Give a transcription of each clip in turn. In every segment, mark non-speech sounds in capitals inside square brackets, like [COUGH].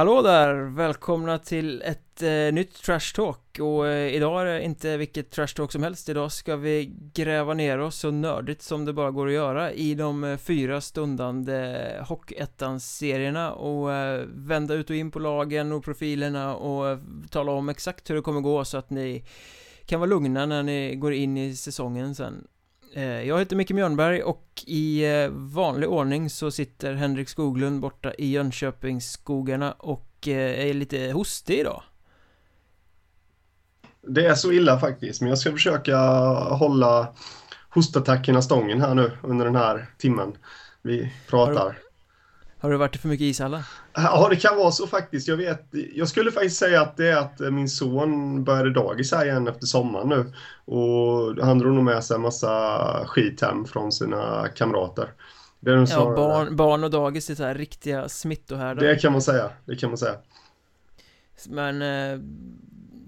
Hallå där! Välkomna till ett eh, nytt Trash Talk och eh, idag är det inte vilket Trash Talk som helst Idag ska vi gräva ner oss så nördigt som det bara går att göra i de eh, fyra stundande Hockeyettan-serierna och eh, vända ut och in på lagen och profilerna och eh, tala om exakt hur det kommer gå så att ni kan vara lugna när ni går in i säsongen sen jag heter Micke Mjörnberg och i eh, vanlig ordning så sitter Henrik Skoglund borta i Jönköpingsskogarna och eh, är lite hostig idag. Det är så illa faktiskt, men jag ska försöka hålla hostattackerna stången här nu under den här timmen vi pratar. Har du varit i för mycket ishallar? Ja, det kan vara så faktiskt. Jag vet, jag skulle faktiskt säga att det är att min son började dagis här igen efter sommaren nu. Och han drog nog med sig en massa skit hem från sina kamrater. Ja, barn, barn och dagis är så här riktiga smittohärdar. Det kan man säga, det kan man säga. Men eh,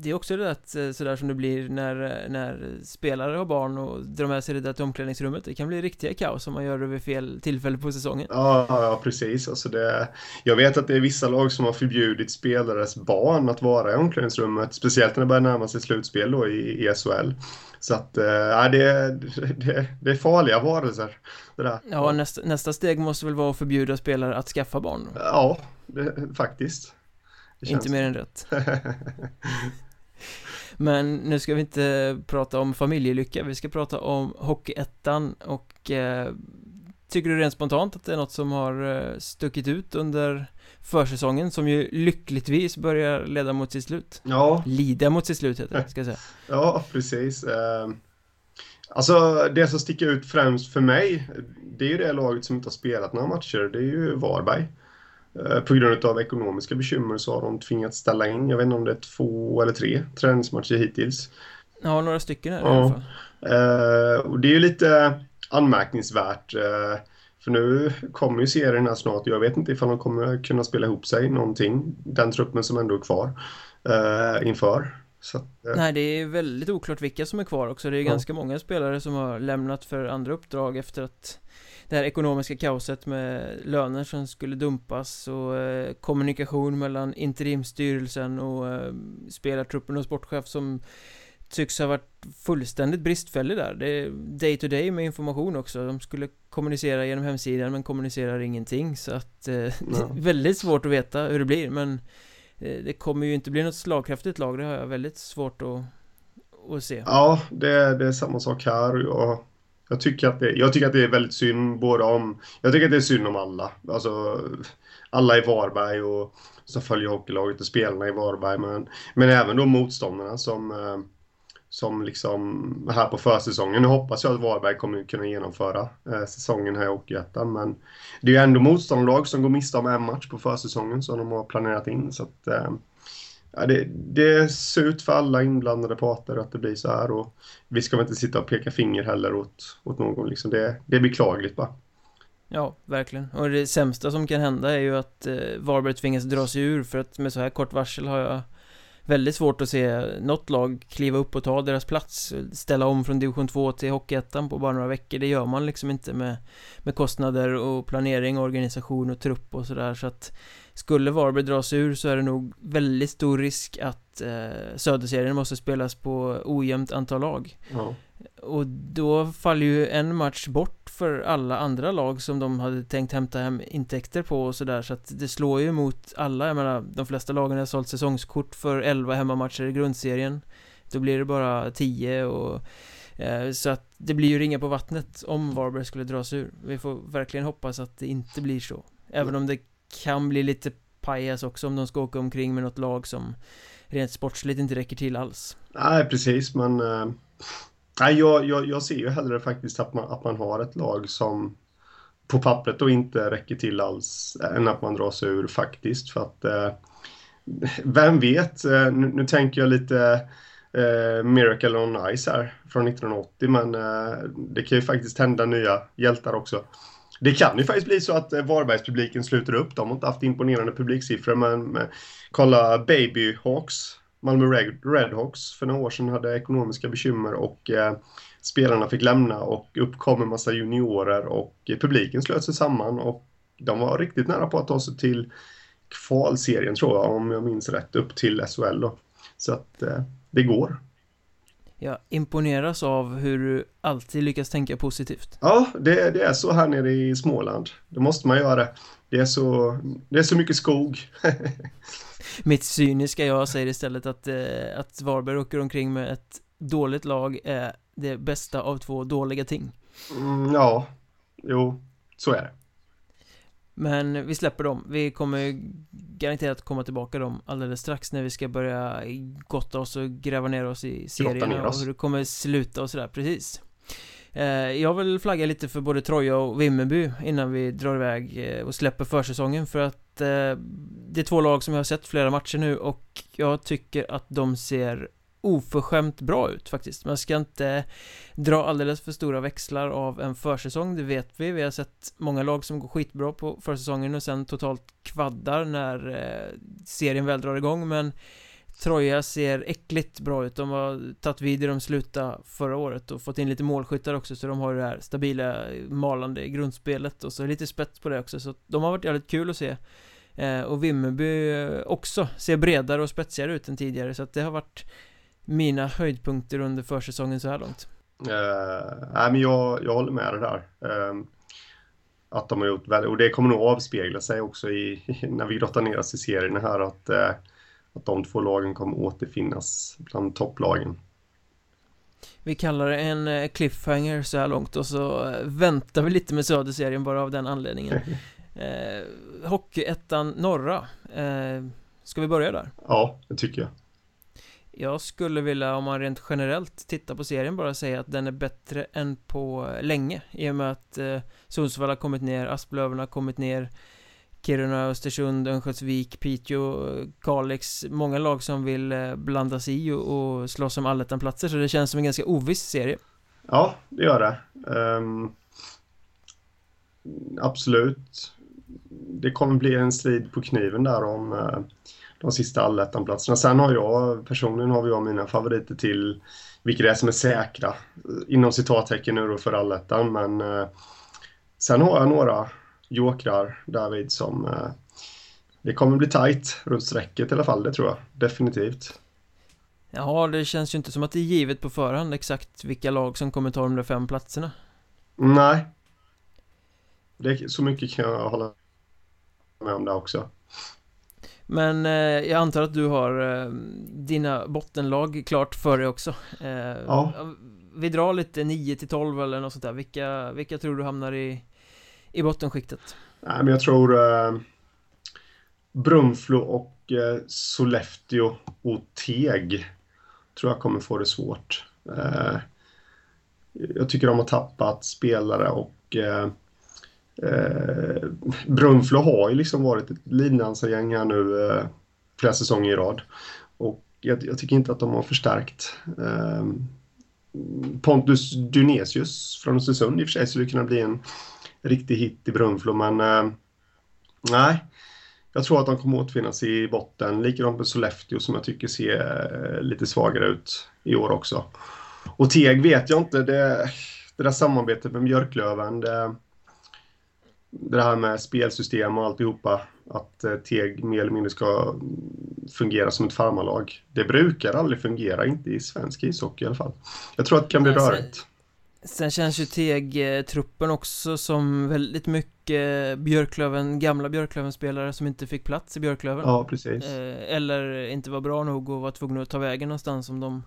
det är också där eh, sådär som det blir när, när spelare har barn och drar med sig det där till omklädningsrummet Det kan bli riktiga kaos om man gör det vid fel tillfälle på säsongen. Ja, ja precis. Alltså det, Jag vet att det är vissa lag som har förbjudit spelares barn att vara i omklädningsrummet Speciellt när det börjar närma sig slutspel då i, i SHL Så att, äh, det, det, det är farliga varelser det där. Ja, nästa, nästa steg måste väl vara att förbjuda spelare att skaffa barn Ja, det, faktiskt. Inte mer än rätt [LAUGHS] Men nu ska vi inte prata om familjelycka, vi ska prata om Hockeyettan och eh, Tycker du rent spontant att det är något som har eh, stuckit ut under försäsongen som ju lyckligtvis börjar leda mot sitt slut? Ja. Lida mot sitt slut heter det, ska jag säga. [LAUGHS] Ja, precis. Eh, Alltså det som sticker ut främst för mig Det är ju det laget som inte har spelat några matcher, det är ju Varberg på grund av ekonomiska bekymmer så har de tvingats ställa in, jag vet inte om det är två eller tre träningsmatcher hittills. Ja, några stycken är det ja. i alla fall. Eh, och det är ju lite anmärkningsvärt. Eh, för nu kommer ju serien här snart och jag vet inte ifall de kommer kunna spela ihop sig någonting. Den truppen som ändå är kvar inför. Att, Nej, det är väldigt oklart vilka som är kvar också. Det är ja. ganska många spelare som har lämnat för andra uppdrag efter att det här ekonomiska kaoset med löner som skulle dumpas och eh, kommunikation mellan interimstyrelsen och eh, spelartruppen och sportchef som tycks ha varit fullständigt bristfällig där. Det är day to day med information också. De skulle kommunicera genom hemsidan men kommunicerar ingenting så att eh, det är väldigt svårt att veta hur det blir men eh, det kommer ju inte bli något slagkraftigt lag, det har jag väldigt svårt att, att se. Ja, det, det är samma sak här. Jag jag tycker, att det, jag tycker att det är väldigt synd både om... Jag tycker att det är synd om alla. Alltså, alla i Varberg och som följer hockeylaget och spelarna i Varberg. Men, men även då motståndarna som, eh, som liksom här på försäsongen. Nu hoppas jag att Varberg kommer kunna genomföra eh, säsongen här i Hockeyettan. Men det är ju ändå motståndarlag som går miste om en match på försäsongen som de har planerat in. Så att, eh, ja, det, det är surt för alla inblandade parter att det blir så här. Och vi ska väl inte sitta och peka finger heller åt, åt någon. Liksom det, det är beklagligt bara. Ja, verkligen. Och det sämsta som kan hända är ju att eh, Varberg tvingas dra sig ur för att med så här kort varsel har jag väldigt svårt att se något lag kliva upp och ta deras plats Ställa om från division 2 till Hockeyettan på bara några veckor Det gör man liksom inte med, med kostnader och planering, organisation och trupp och sådär så att skulle Varberg dras ur så är det nog väldigt stor risk att eh, Söderserien måste spelas på ojämnt antal lag. Ja. Och då faller ju en match bort för alla andra lag som de hade tänkt hämta hem intäkter på och sådär. Så att det slår ju mot alla, jag menar de flesta lagen har sålt säsongskort för 11 hemmamatcher i grundserien. Då blir det bara 10 och eh, Så att det blir ju ringa på vattnet om Varberg skulle dras ur. Vi får verkligen hoppas att det inte blir så. Även om det kan bli lite pajas också om de ska åka omkring med något lag som rent sportsligt inte räcker till alls Nej precis men eh, Nej, jag, jag, jag ser ju hellre faktiskt att man, att man har ett lag som på pappret då inte räcker till alls än att man drar sig ur faktiskt. För att eh, vem vet, eh, nu, nu, tänker jag lite eh, Miracle on Ice här från 1980 men eh, det kan ju faktiskt hända nya hjältar också. Det kan ju faktiskt bli så att eh, Varbergspubliken sluter upp. De har inte haft imponerande publiksiffror men, eh, kolla Baby Hawks Malmö Redhawks för några år sedan hade ekonomiska bekymmer och eh, spelarna fick lämna och uppkom en massa juniorer och eh, publiken slöt sig samman och de var riktigt nära på att ta sig till kvalserien tror jag, om jag minns rätt, upp till SHL då. Så att eh, det går. Jag imponeras av hur du alltid lyckas tänka positivt. Ja, det, det är så här nere i Småland. Det måste man göra. Det är så, det är så mycket skog. [LAUGHS] Mitt cyniska jag säger istället att, eh, att Varberg åker omkring med ett dåligt lag är det bästa av två dåliga ting. Mm, ja, jo, så är det. Men vi släpper dem. Vi kommer garanterat komma tillbaka dem alldeles strax när vi ska börja gotta oss och gräva ner oss i serierna och hur det kommer sluta och sådär, precis. Eh, jag vill flagga lite för både Troja och Vimmerby innan vi drar iväg eh, och släpper försäsongen för att eh, det är två lag som jag har sett flera matcher nu och jag tycker att de ser oförskämt bra ut faktiskt. Man ska inte dra alldeles för stora växlar av en försäsong, det vet vi. Vi har sett många lag som går skitbra på försäsongen och sen totalt kvaddar när eh, serien väl drar igång men Troja ser äckligt bra ut, de har tagit vid i de sluta förra året och fått in lite målskyttar också så de har det här stabila malande grundspelet och så lite spets på det också. Så de har varit jävligt kul att se. Eh, och Vimmerby också ser bredare och spetsigare ut än tidigare så att det har varit mina höjdpunkter under försäsongen så här långt? Uh, nej, men jag, jag håller med dig där. Uh, att de har gjort väldigt, och det kommer nog avspegla sig också i, [LAUGHS] när vi grottar ner oss i serierna här att, uh, att de två lagen kommer återfinnas bland topplagen. Vi kallar det en eh, cliffhanger så här långt och så väntar vi lite med Söderserien bara av den anledningen. [LAUGHS] eh, Hockeyettan norra. Eh, ska vi börja där? Ja, det tycker jag. Jag skulle vilja, om man rent generellt tittar på serien, bara säga att den är bättre än på eh, länge. I och med att eh, Sundsvall har kommit ner, Asplöven har kommit ner Kiruna, Östersund, Örnsköldsvik, Piteå, eh, Kalix. Många lag som vill eh, blanda sig i och, och slåss om allettan-platser Så det känns som en ganska oviss serie. Ja, det gör det. Um, Absolut. Det kommer bli en strid på kniven där om uh, de sista allettan-platserna. Sen har jag, personligen har jag mina favoriter till vilka det är som är säkra. Inom citattecken nu då för allettan, men eh, sen har jag några jokrar David som eh, det kommer bli tight runt strecket i alla fall, det tror jag. Definitivt. Ja, det känns ju inte som att det är givet på förhand exakt vilka lag som kommer ta de där fem platserna. Nej. Det, så mycket kan jag hålla med om det också. Men eh, jag antar att du har eh, dina bottenlag klart för dig också. Eh, Ja. Vi drar lite 9 till 12 eller något sånt där. Vilka, vilka tror du hamnar i, i bottenskiktet? Nej men jag tror eh, Brunflo och eh, Sollefteå och Teg Tror jag kommer få det svårt. Eh, Jag tycker de har tappat spelare och eh, Brunflo har ju liksom varit ett lindansargäng här nu eh, flera säsonger i rad. Och jag, jag, tycker inte att de har förstärkt. Eh, Pontus Dunesius från Östersund i och för sig skulle kunna bli en riktig hit i Brunflo men eh, nej. Jag tror att de kommer återfinnas i botten. Likadant med Sollefteå som jag tycker ser eh, lite svagare ut i år också. Och Teg vet jag inte. Det, det där samarbetet med Björklöven. Det, det här med spelsystem och alltihopa. Att eh, Teg mer eller mindre ska fungera som ett farmarlag. Det brukar aldrig fungera, inte i svensk ishockey i alla fall. Jag tror att det kan bli rörigt. Sen känns ju Teg-truppen också som väldigt mycket Björklöven, gamla Björklöven-spelare som inte fick plats i Björklöven. Ja, precis. Eh, eller inte var bra nog och var tvungna att ta vägen någonstans om de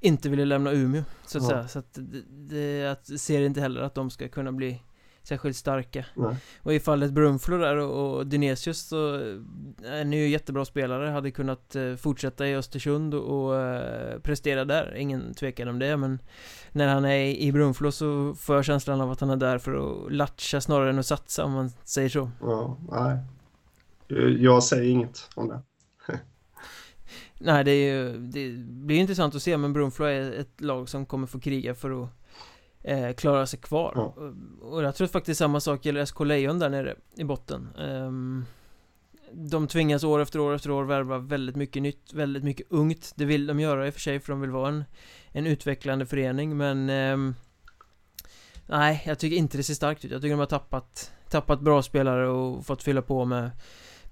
inte ville lämna Umeå, så att ja. säga. Så att det, jag ser inte heller att de ska kunna bli särskilt starka. Nej. Och i fallet Brunflo där och, och Dinesius så är ni ju jättebra spelare Hade kunnat eh, fortsätta i Östersund och, och eh, prestera där. Ingen tvekan om det men När han är i Brunflo så får jag känslan av att han är där för att latcha snarare än att satsa om man säger så. Ja, nej. Jag säger inget om det. [LAUGHS] Nej det är ju, det blir intressant att se men Brunflo är ett lag som kommer få kriga för att eh, klara sig kvar. Ja. Och jag tror faktiskt samma sak gäller SK Lejon där nere i botten. Um, De tvingas år efter år efter år värva väldigt mycket nytt, väldigt mycket ungt. Det vill de göra i och för sig för de vill vara en, en utvecklande förening men um, Nej, jag tycker inte det ser starkt ut. Jag tycker de har tappat Tappat bra spelare och fått fylla på med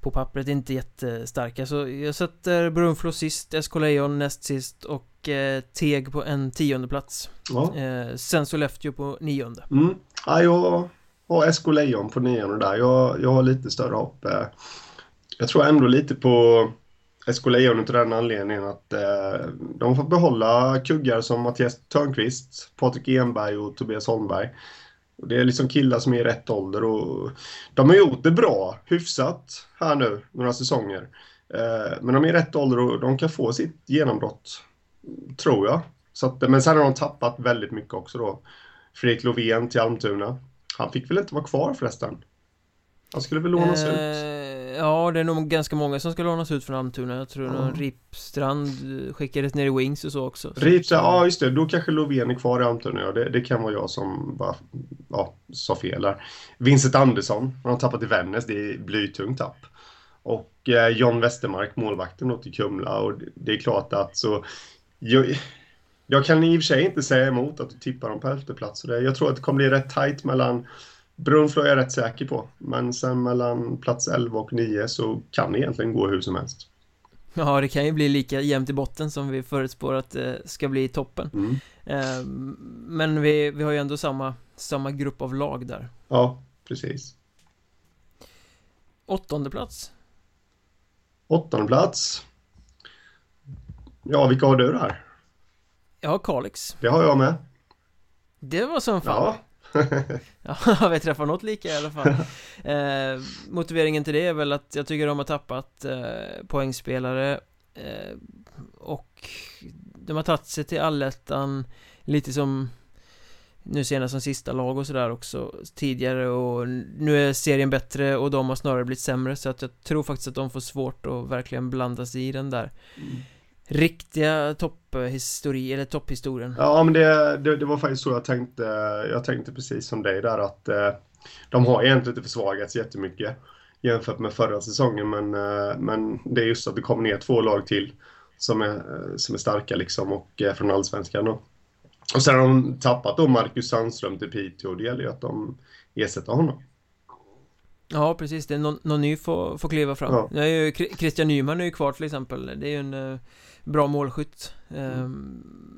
på pappret. Inte jättestarka. Så jag sätter Brunflo sist, SK Lejon näst sist och eh, Teg på en tionde plats. Ja. Eh, sen Sollefteå på nionde. Mm. Ja, jag har SK Lejon på nionde där. Jag, jag har lite större hopp. Eh. Jag tror ändå lite på SK Lejon av den anledningen att eh, de får behålla kuggar som Mattias Törnqvist, Patrik Enberg och Tobias Holmberg. Och det är liksom killar som är i rätt ålder och de har gjort det bra, hyfsat här nu, några säsonger. Eh, men de är i rätt ålder och de kan få sitt genombrott, tror jag. Så att, men sen har de tappat väldigt mycket också då. Fredrik Lovén till Almtuna. Han fick väl inte vara kvar förresten? Han skulle väl lånas Eh, ut? Ja, det är nog ganska många som ska lånas ut från Almtuna. Jag tror någon Ripstrand skickades ner i Wings och så också. Rita, ja just det, då kanske Lovén är kvar i Almtuna. Ja, det, det kan vara jag som bara ja, sa fel där. Vincent Andersson, han har tappat i Vännäs, det är blytungt tapp. Och eh, John Westermark, målvakten då till Kumla. Och det, det är klart att så... Jag, jag kan i och för sig inte säga emot att du tippar dem på elfte plats. Och det, jag tror att det kommer bli rätt tajt mellan Brunflo är jag rätt säker på. Men sen mellan plats 11 och 9 så kan det egentligen gå hur som helst. Ja, det kan ju bli lika jämnt i botten som vi förutspår att det ska bli i toppen. Mm. Eh, Men vi, vi har ju ändå samma, samma grupp av lag där. Ja, precis. Åttonde plats. Åttonde plats. Ja, vilka har du där? Jag har Kalix. Det har jag med. Det var som fan. Ja. [LAUGHS] Ja, vi träffar något lika i alla fall. [LAUGHS] Eh, motiveringen till det är väl att jag tycker de har tappat eh, poängspelare eh, och de har tagit sig till allettan lite som nu senast som sista lag och sådär också tidigare och nu är serien bättre och de har snarare blivit sämre så att jag tror faktiskt att de får svårt att verkligen blanda sig i den där riktiga topphistori eller topphistorien. Ja, men det, det, det var faktiskt så jag tänkte. Jag tänkte precis som dig där att eh, de har egentligen inte försvagats jättemycket jämfört med förra säsongen. Men, eh, men det är just att det kommer ner två lag till som är, eh, som är starka liksom och eh, från allsvenskan då. Och sen har de tappat då Marcus Sandström till Piteå och det gäller ju att de ersätter honom. Ja, precis. Det är någon, någon ny får, får kliva fram. Ja. Nu är ju Christian Nyman är ju kvar till exempel. Det är ju en eh, bra målskytt. Eh,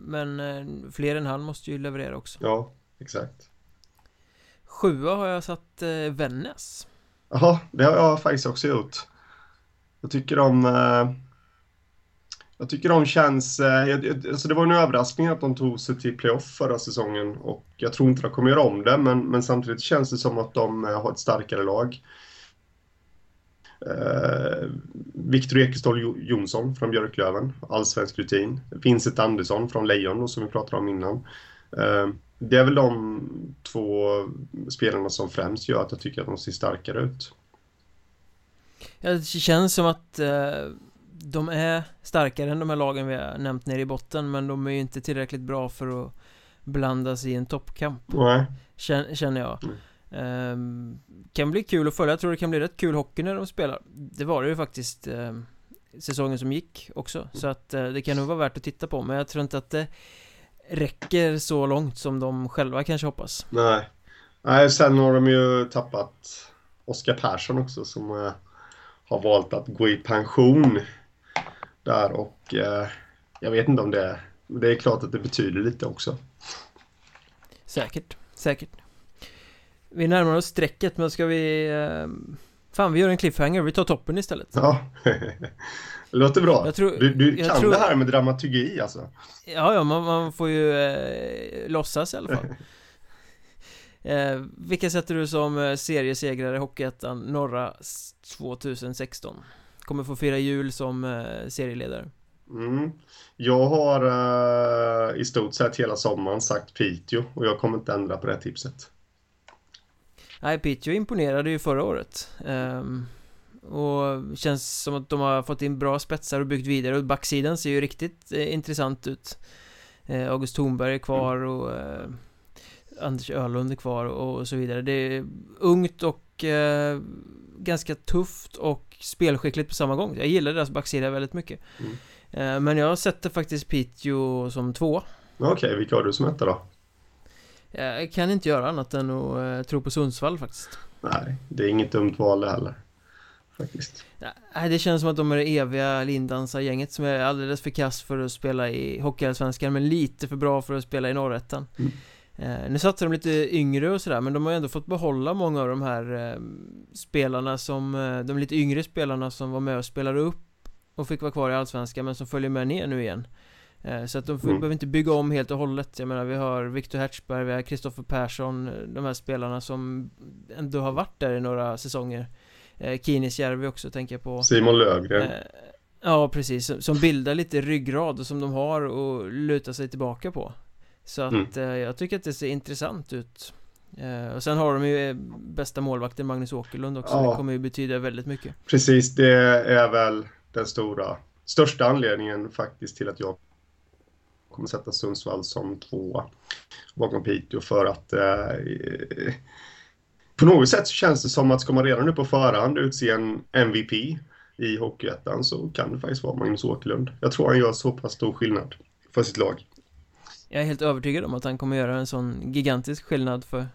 Men eh, fler än han måste ju leverera också. Ja, exakt. Sjua har jag satt eh, Vännäs. Ja, det har jag faktiskt också gjort. Jag tycker de... Eh, jag tycker de känns... Alltså det var en överraskning att de tog sig till playoff förra säsongen och jag tror inte de kommer göra om det men, men samtidigt känns det som att de har ett starkare lag. Eh, Victor Ekeståhl Jo- Jonsson från Björklöven, allsvensk rutin. Vincent Andersson från Lejon då, som vi pratade om innan. Eh, det är väl de två spelarna som främst gör att jag tycker att de ser starkare ut. Ja, Det känns som att eh, de är starkare än de här lagen vi har nämnt nere i botten men de är ju inte tillräckligt bra för att blandas i en toppkamp. Nej. Kän- Känner jag Mm. Ehm, Kan bli kul att följa, jag tror det kan bli rätt kul hockey när de spelar. Det var det ju faktiskt ehm, Säsongen som gick också. Så att eh, det kan nog vara värt att titta på. Men jag tror inte att det Räcker så långt som de själva kanske hoppas. Nej. Nej, sen har de ju tappat Oskar Persson också som eh, har valt att gå i pension där och eh, jag vet inte om det det är klart att det betyder lite också. Säkert, säkert Vi närmar oss strecket men ska vi ehm, Fan vi gör en cliffhanger, vi tar toppen istället Ja, det [LAUGHS] låter bra. Tror- du du kan tror- det här med dramaturgi alltså. Ja, ja, man, man får ju eh, låtsas i alla fall [LAUGHS] eh, Vilka sätter du som eh, seriesegrare i Hockeyettan norra s- 2016? Kommer få fira jul som eh, serieledare Mm. Jag har eh, i stort sett hela sommaren sagt Piteå och jag kommer inte ändra på det tipset. Nej, Piteå imponerade ju förra året. Ehm, Och känns som att de har fått in bra spetsar och byggt vidare. Och backsidan ser ju riktigt eh, intressant ut. Eh, August Thornberg är kvar och eh, Anders Öhlund är kvar och så vidare. Det är ungt och eh, ganska tufft och spelskickligt på samma gång. Jag gillar deras backsida väldigt mycket. Mm. eh, Men jag sätter faktiskt Piteå som två. Okej, vilka har du som etta då? Jag kan inte göra annat än att eh, tro på Sundsvall faktiskt Nej, det är inget dumt val heller. faktiskt. Nej, det känns som att de är det eviga lindansargänget som är alldeles för kass för att spela i Hockeyallsvenskan men lite för bra för att spela i Norrettan. Mm. Eh, nu satsar de lite yngre och sådär men de har ju ändå fått behålla många av de här eh, spelarna som, eh, de lite yngre spelarna som var med och spelade upp och fick vara kvar i Allsvenskan men som följer med ner nu igen. Eh, så att de mm. behöver inte bygga om helt och hållet. Jag menar vi har Viktor Hertzberg, vi har Kristoffer Persson De här spelarna som ändå har varit där i några säsonger. Eh, Kinisjärvi också tänker jag på. Simon Lövgren. Eh, Ja precis, som bildar lite ryggrad och som de har att luta sig tillbaka på. Så att mm. jag tycker att det ser intressant ut. Och sen har de ju bästa målvakten Magnus Åkerlund också. Ja. Det kommer ju betyda väldigt mycket. Precis, det är väl den stora Största anledningen faktiskt till att jag kommer sätta Sundsvall som tvåa bakom Piteå för att eh, på något sätt så känns det som att ska man redan nu på förhand utse en MVP i Hockeyettan så kan det faktiskt vara Magnus Åkerlund. Jag tror han gör så pass stor skillnad för sitt lag. Jag är helt övertygad om att han kommer göra en sån gigantisk skillnad för,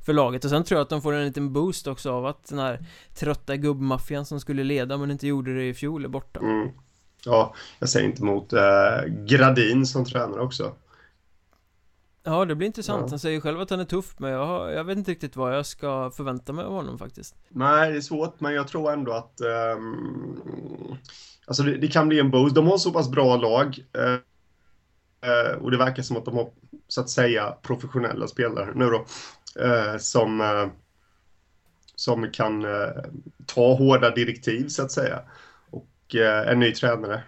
för laget och sen tror jag att de får en liten boost också av att den här trötta gubbmaffian som skulle leda men inte gjorde det i fjol är borta. Mm. Ja, jag säger inte emot eh, Gradin som tränare också. Ja, det blir intressant. Ja. Han säger själv att han är tuff, men jag, har, jag vet inte riktigt vad jag ska förvänta mig av honom faktiskt. Nej, det är svårt, men jag tror ändå att um, Alltså det, det, kan bli en boost. De har så pass bra lag. Uh, uh, och det verkar som att de har, så att säga, professionella spelare nu då. Uh, som, som kan ta hårda direktiv, så att säga. Eh, en ny tränare,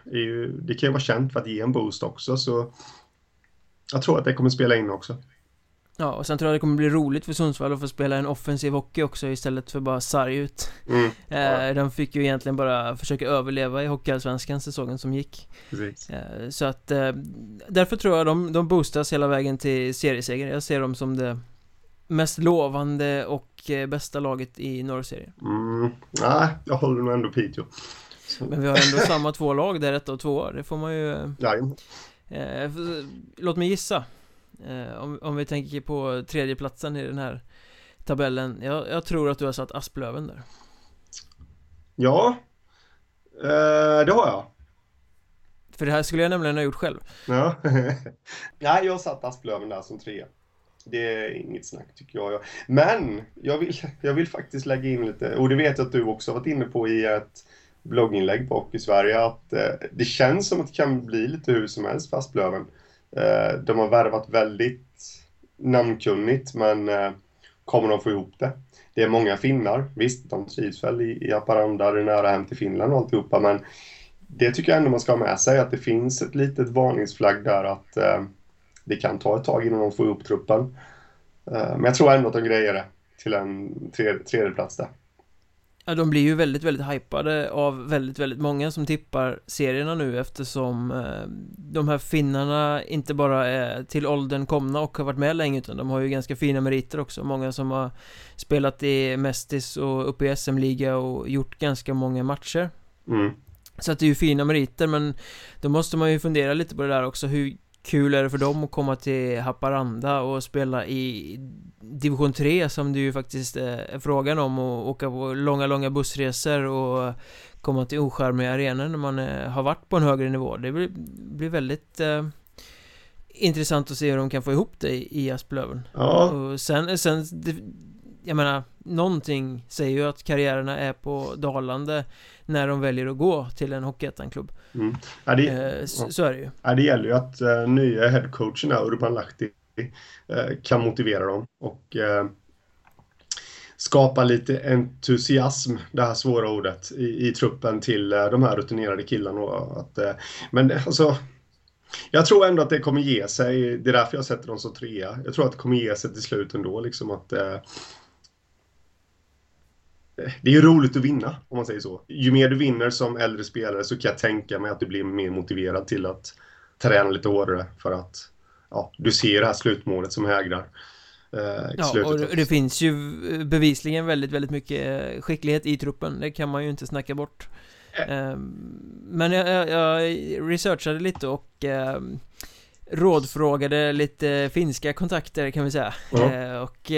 det kan ju vara känt för att ge en boost också. Så jag tror att det kommer spela in också. Ja, och sen tror jag det kommer bli roligt för Sundsvall att få spela en offensiv hockey också istället för bara sarg ut. Mm, ja. Eh, de fick ju egentligen bara försöka överleva i Hockeyallsvenskan säsongen som gick. Precis. Eh, så att därför tror jag de, de boostas hela vägen till serieseger. Jag ser dem som det mest lovande och bästa laget i norrserien. Mm, nej, jag håller nog ändå Piteå. Men vi har ändå [LAUGHS] samma två lag där, ett och två. Det får man ju eh, Låt mig gissa. Eh, om, om vi tänker på tredjeplatsen i den här tabellen. Jag, jag tror att du har satt Asplöven där. Ja. Eh, Det har jag. För det här skulle jag nämligen ha gjort själv. Ja. [LAUGHS] Nej, jag har satt Asplöven där som tre det är inget snack tycker jag. Men jag vill, jag vill faktiskt lägga in lite, och det vet jag att du också varit inne på i ett blogginlägg på i Sverige att eh, det känns som att det kan bli lite hur som helst för Asplöven. Eh, de har värvat väldigt namnkunnigt men eh, kommer de få ihop det? Det är många finnar, visst de trivs väl i, i Haparanda, det är nära hem till Finland och alltihopa men det tycker jag ändå man ska ha med sig att det finns ett litet varningsflagg där att eh, det kan ta ett tag innan de får ihop truppen. Eh, men jag tror ändå att de grejer det till en tredje, tredje plats där. Ja, de blir ju väldigt, väldigt hypade av väldigt, väldigt många som tippar serierna nu eftersom eh, de här finnarna inte bara är till åldern komna och har varit med länge utan de har ju ganska fina meriter också. Många som har spelat i Mestis och uppe i SM-liga och gjort ganska många matcher. Mm. Så att det är ju fina meriter men då måste man ju fundera lite på det där också. Hur kul är det för dem att komma till Haparanda och spela i division 3 som det ju faktiskt är frågan om och åka på långa, långa bussresor och komma till ocharmiga arenor när man eh, har varit på en högre nivå. Det blir, blir väldigt eh, intressant att se hur de kan få ihop det i, i Asplöven. Ja. Och sen, sen det, jag menar, någonting säger ju att karriärerna är på dalande när de väljer att gå till en Hockeyettan-klubb. Mm. Ja, eh, så, så, är det ju. Ja, det gäller ju att uh, nya headcoachen Urban Lahti uh, kan motivera dem och uh, skapa lite entusiasm, det här svåra ordet, i, i truppen till de här rutinerade killarna. Att, men alltså, jag tror ändå att det kommer ge sig. Det är därför jag sätter dem som trea. Jag tror att det kommer ge sig till slut ändå. Liksom att, det är ju roligt att vinna, om man säger så. Ju mer du vinner som äldre spelare så kan jag tänka mig att du blir mer motiverad till att träna lite hårdare för att ja, du ser det här slutmålet som hägrar. Eh, ja, och det finns ju bevisligen väldigt, väldigt mycket skicklighet i truppen. Det kan man ju inte snacka bort. Äh. Men jag, jag, researchade lite och eh, rådfrågade lite finska kontakter kan vi säga. Mm. och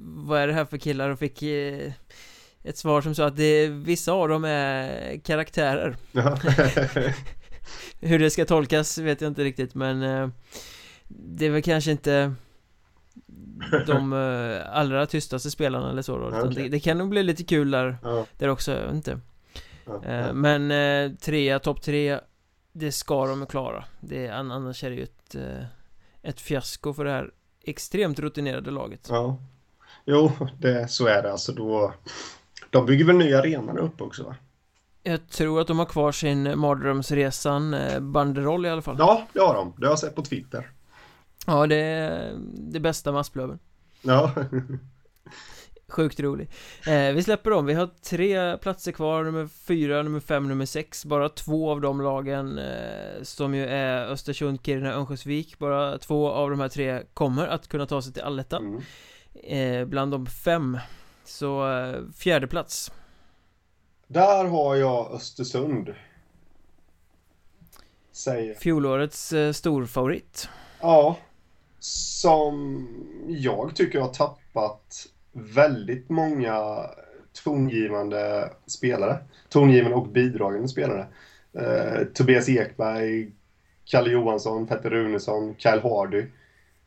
vad är det här för killar och fick ett svar som sa att det, vissa av dem är karaktärer Ja. [LAUGHS] Hur det ska tolkas vet jag inte riktigt men eh, Det är väl kanske inte De eh, allra tystaste spelarna eller så då, Okej. det, det kan nog bli lite kul där, ja. där också, jag vet inte ja. Eh, Men eh, trea, topp tre Det ska de klara det, är- Annars är det ju ett eh, Ett fiasko för det här extremt rutinerade laget ja. Jo, det, så är det alltså då. De bygger väl nya arenor upp också va? Jag tror att de har kvar sin mardrömsresan eh, banderoll i alla fall Ja, det har de. Det har jag sett på Twitter. Ja, det är det bästa med Asplöven Ja. Sjukt rolig. Eh, Vi släpper dem, vi har tre platser kvar. Nummer fyra, nummer fem, nummer sex. Bara två av de lagen eh, Som ju är Östersund, Kiruna, Örnsköldsvik. Bara två av de här tre kommer att kunna ta sig till allettan Mm. eh, Bland de fem. Så eh, fjärde plats. Där har jag Östersund. Säger. Fjolårets eh, storfavorit. Ja. Som jag tycker har tappat väldigt många tongivande spelare. Tongivande och bidragande spelare. Eh, Tobias Ekberg, Kalle Johansson, Petter Runesson, Kyle Hardy,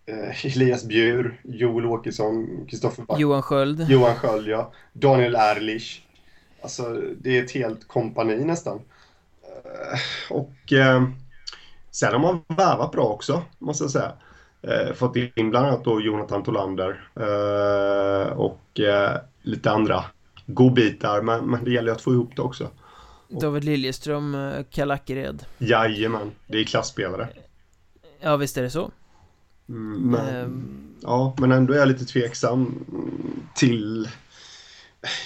eh, Elias Bjur, Joel Åkesson, Kristoffer Back, Johan Sköld Johan Sköld, ja. Daniel Erlich. Alltså, det är ett helt kompani nästan. Eh, Och eh, sen har man värvat bra också, måste jag säga. Eh, fått in bland annat då Jonathan Tolander eh, och eh, lite andra godbitar, men, men det gäller ju att få ihop det också. David Liljeström, eh, Kalle Ackered Jajamän, det är klassspelare. Ja, visst är det så Mm, men, Ehm, ja, men ändå är jag lite tveksam till...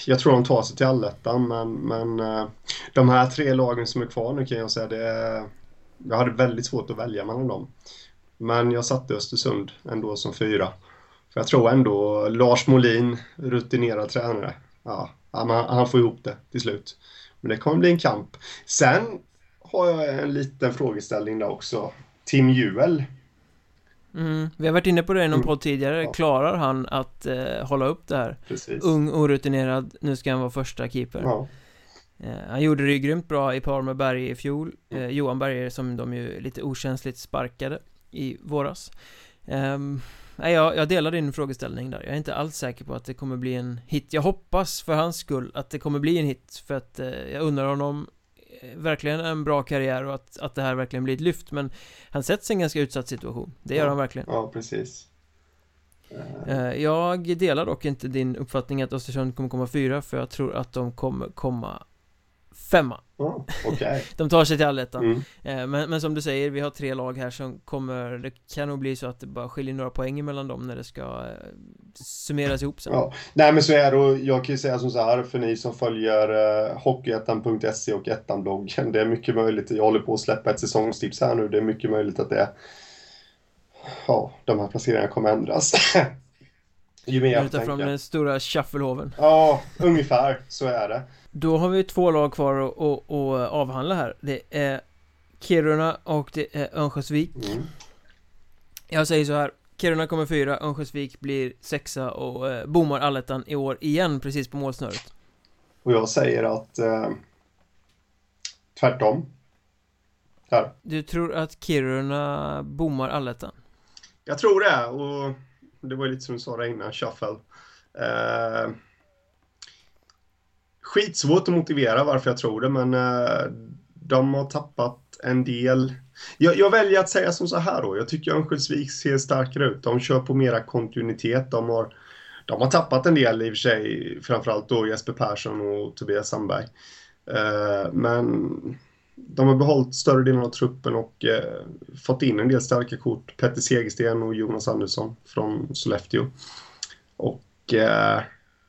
Jag tror de tar sig till allettan, men, men eh, de här tre lagen som är kvar nu kan jag säga det. Jag hade väldigt svårt att välja mellan dem. Men jag satte Östersund ändå som fyra. För jag tror ändå Lars Molin, rutinerad tränare, ja, han, han får ihop det till slut. Men det kommer bli en kamp. Sen har jag en liten frågeställning där också. Tim Juel. mm, Vi har varit inne på det i någon Mm. podd tidigare Ja. Klarar han att eh, hålla upp det här? Precis. Ung, orutinerad, nu ska han vara första keeper Ja. Eh, Han gjorde det ju grymt bra i par med Berge i fjol eh, Johan Berge som de ju lite okänsligt sparkade i våras. Ehm, Nej, jag, jag delar din frågeställning där. Jag är inte alls säker på att det kommer bli en hit. Jag hoppas för hans skull att det kommer bli en hit För att eh, jag undrar honom eh, Verkligen en bra karriär och att, att det här verkligen blir ett lyft. Men han sätts i en ganska utsatt situation. Det gör Ja. han verkligen. Ja, precis. Eh, Eh, Jag delar dock inte din uppfattning att Östersund kommer komma fyra För jag tror att de kommer komma femma Ja, okej. [LAUGHS] De tar sig till allettan Mm. Eh, men, men som du säger, vi har tre lag här som kommer Det kan nog bli så att det bara skiljer några poäng mellan dem när det ska eh, summeras ihop sen Ja. Nej, men så är det och jag kan ju säga som så här för ni som följer uh, Hockeyettan.se och Ettan-bloggen. Det är mycket möjligt, jag håller på att släppa ett säsongstips här nu, det är mycket möjligt att det Ja, de här placeringarna kommer ändras. [LAUGHS] Ju mer jag tar fram tänker. den stora shufflehoven Ja, ungefär så är det. Då har vi två lag kvar att, att, att avhandla här Det är Kiruna och det är Örnsköldsvik Mm. Jag säger så här Kiruna kommer fyra, Örnsköldsvik blir sexa och eh, bommar allettan i år igen precis på målsnöret Och jag säger att eh, tvärtom. Här. Du tror att Kiruna bommar allettan? Jag tror det, och det var ju lite som du sa där innan, shuffle. Eh, skitsvårt att motivera varför jag tror det, men eh, de har tappat en del. Jag, jag väljer att säga som så här då. Jag tycker Örnsköldsvik ser starkare ut. De kör på mera kontinuitet. De har, de har tappat en del i och för sig, framförallt då Jesper Persson och Tobias Sandberg. Eh, men de har behållit större delen av truppen och eh, fått in en del starka kort. Petter Segersten och Jonas Andersson från Sollefteå. Och eh,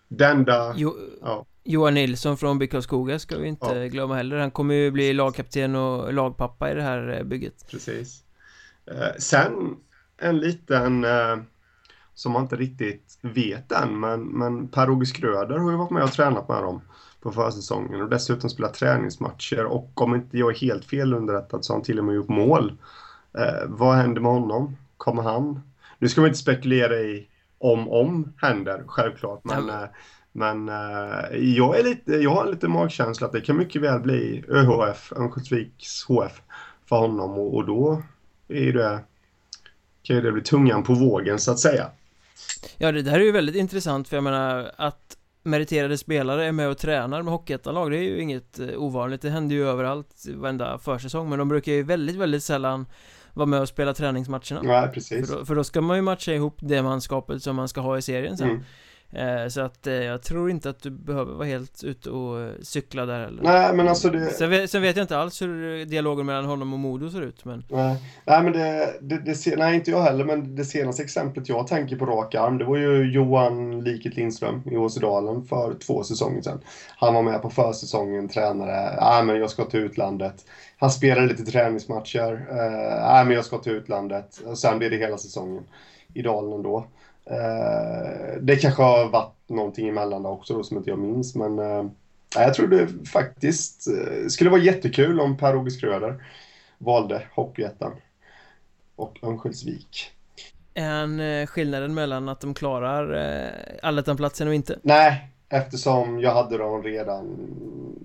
det enda... Jo, Ja. Johan Nilsson från BK Skoga ska vi inte Ja. glömma heller Han kommer ju bli lagkapten och lagpappa i det här eh, bygget Precis. Eh, sen en liten eh, som man inte riktigt vet än, men, men Per-Åge Skröder har ju varit med och tränat med dem på försäsongen och dessutom spelat träningsmatcher och om inte jag är helt fel underrättad så har han till och med gjort mål. Eh, vad händer med honom? Kommer han? Nu ska man inte spekulera i om om händer, självklart, men Ja, eh, Men eh, jag, är lite, jag har lite magkänsla att det kan mycket väl bli ÖHF, Örnsköldsviks HF för honom och, och då är det, kan ju det bli tungan på vågen så att säga. Ja, det där är ju väldigt intressant för jag menar att meriterade spelare är med och tränar med Hockeyettan-lag, det är ju inget eh, ovanligt, det händer ju överallt varenda försäsong, men de brukar ju väldigt, väldigt sällan vara med och spela träningsmatcherna. Nej, precis. För då, för då ska man ju matcha ihop det manskapet som man ska ha i serien sen. Mm. Eh, så att eh, jag tror inte att du behöver vara helt ute och eh, cykla där heller. Nej, men alltså det... Sen vet, sen vet jag inte alls hur dialogen mellan honom och Modo ser ut, men... Nej, nej men det, det, det, se- nej inte jag heller, men det senaste exemplet jag tänker på rak arm, det var ju Johan Liket Lindström i Åsedalen för två säsonger sedan. Han var med på försäsongen, tränare, nej men jag ska till utlandet. Han spelade lite träningsmatcher, nej men jag ska till utlandet. Och sen blev det hela säsongen i Dalen ändå. Eh, det kanske har varit någonting emellan också då, som inte jag minns, men eh, jag tror det faktiskt eh, skulle vara jättekul om Per-Åge Schröder valde Hockeyettan och Örnsköldsvik. En eh, skillnaden mellan att de klarar eh, allettan-platsen och inte? Nej, eftersom jag hade dem redan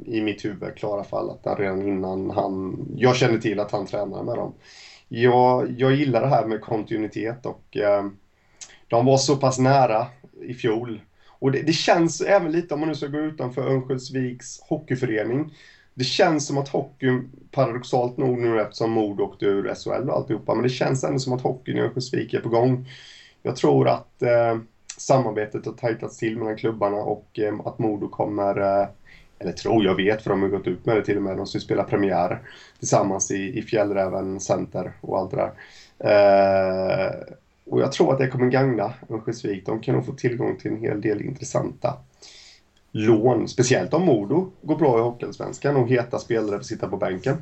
i mitt huvud klara för allettan redan innan han... Jag kände till att han tränade med dem. Jag, jag gillar det här med kontinuitet och eh, de var så pass nära i fjol. Och det, det känns även lite, om man nu ska gå utanför Örnsköldsviks hockeyförening, det känns som att hockeyn, paradoxalt nog nu eftersom Modo åkte ur SHL och alltihopa, men det känns ändå som att hockeyn i Örnsköldsvik är på gång. Jag tror att eh, samarbetet har tajtats till mellan klubbarna och eh, att Modo kommer, eh, eller tror jag vet för de har gått ut med det till och med, de ska spela premiär tillsammans i, i Fjällräven Center och allt det där. Eh, och jag tror att det kommer gagna Örnsköldsvik. De kan nog få tillgång till en hel del intressanta lån. Speciellt om Modo går bra i Hockeyallsvenskan och heta spelare får sitta på bänken.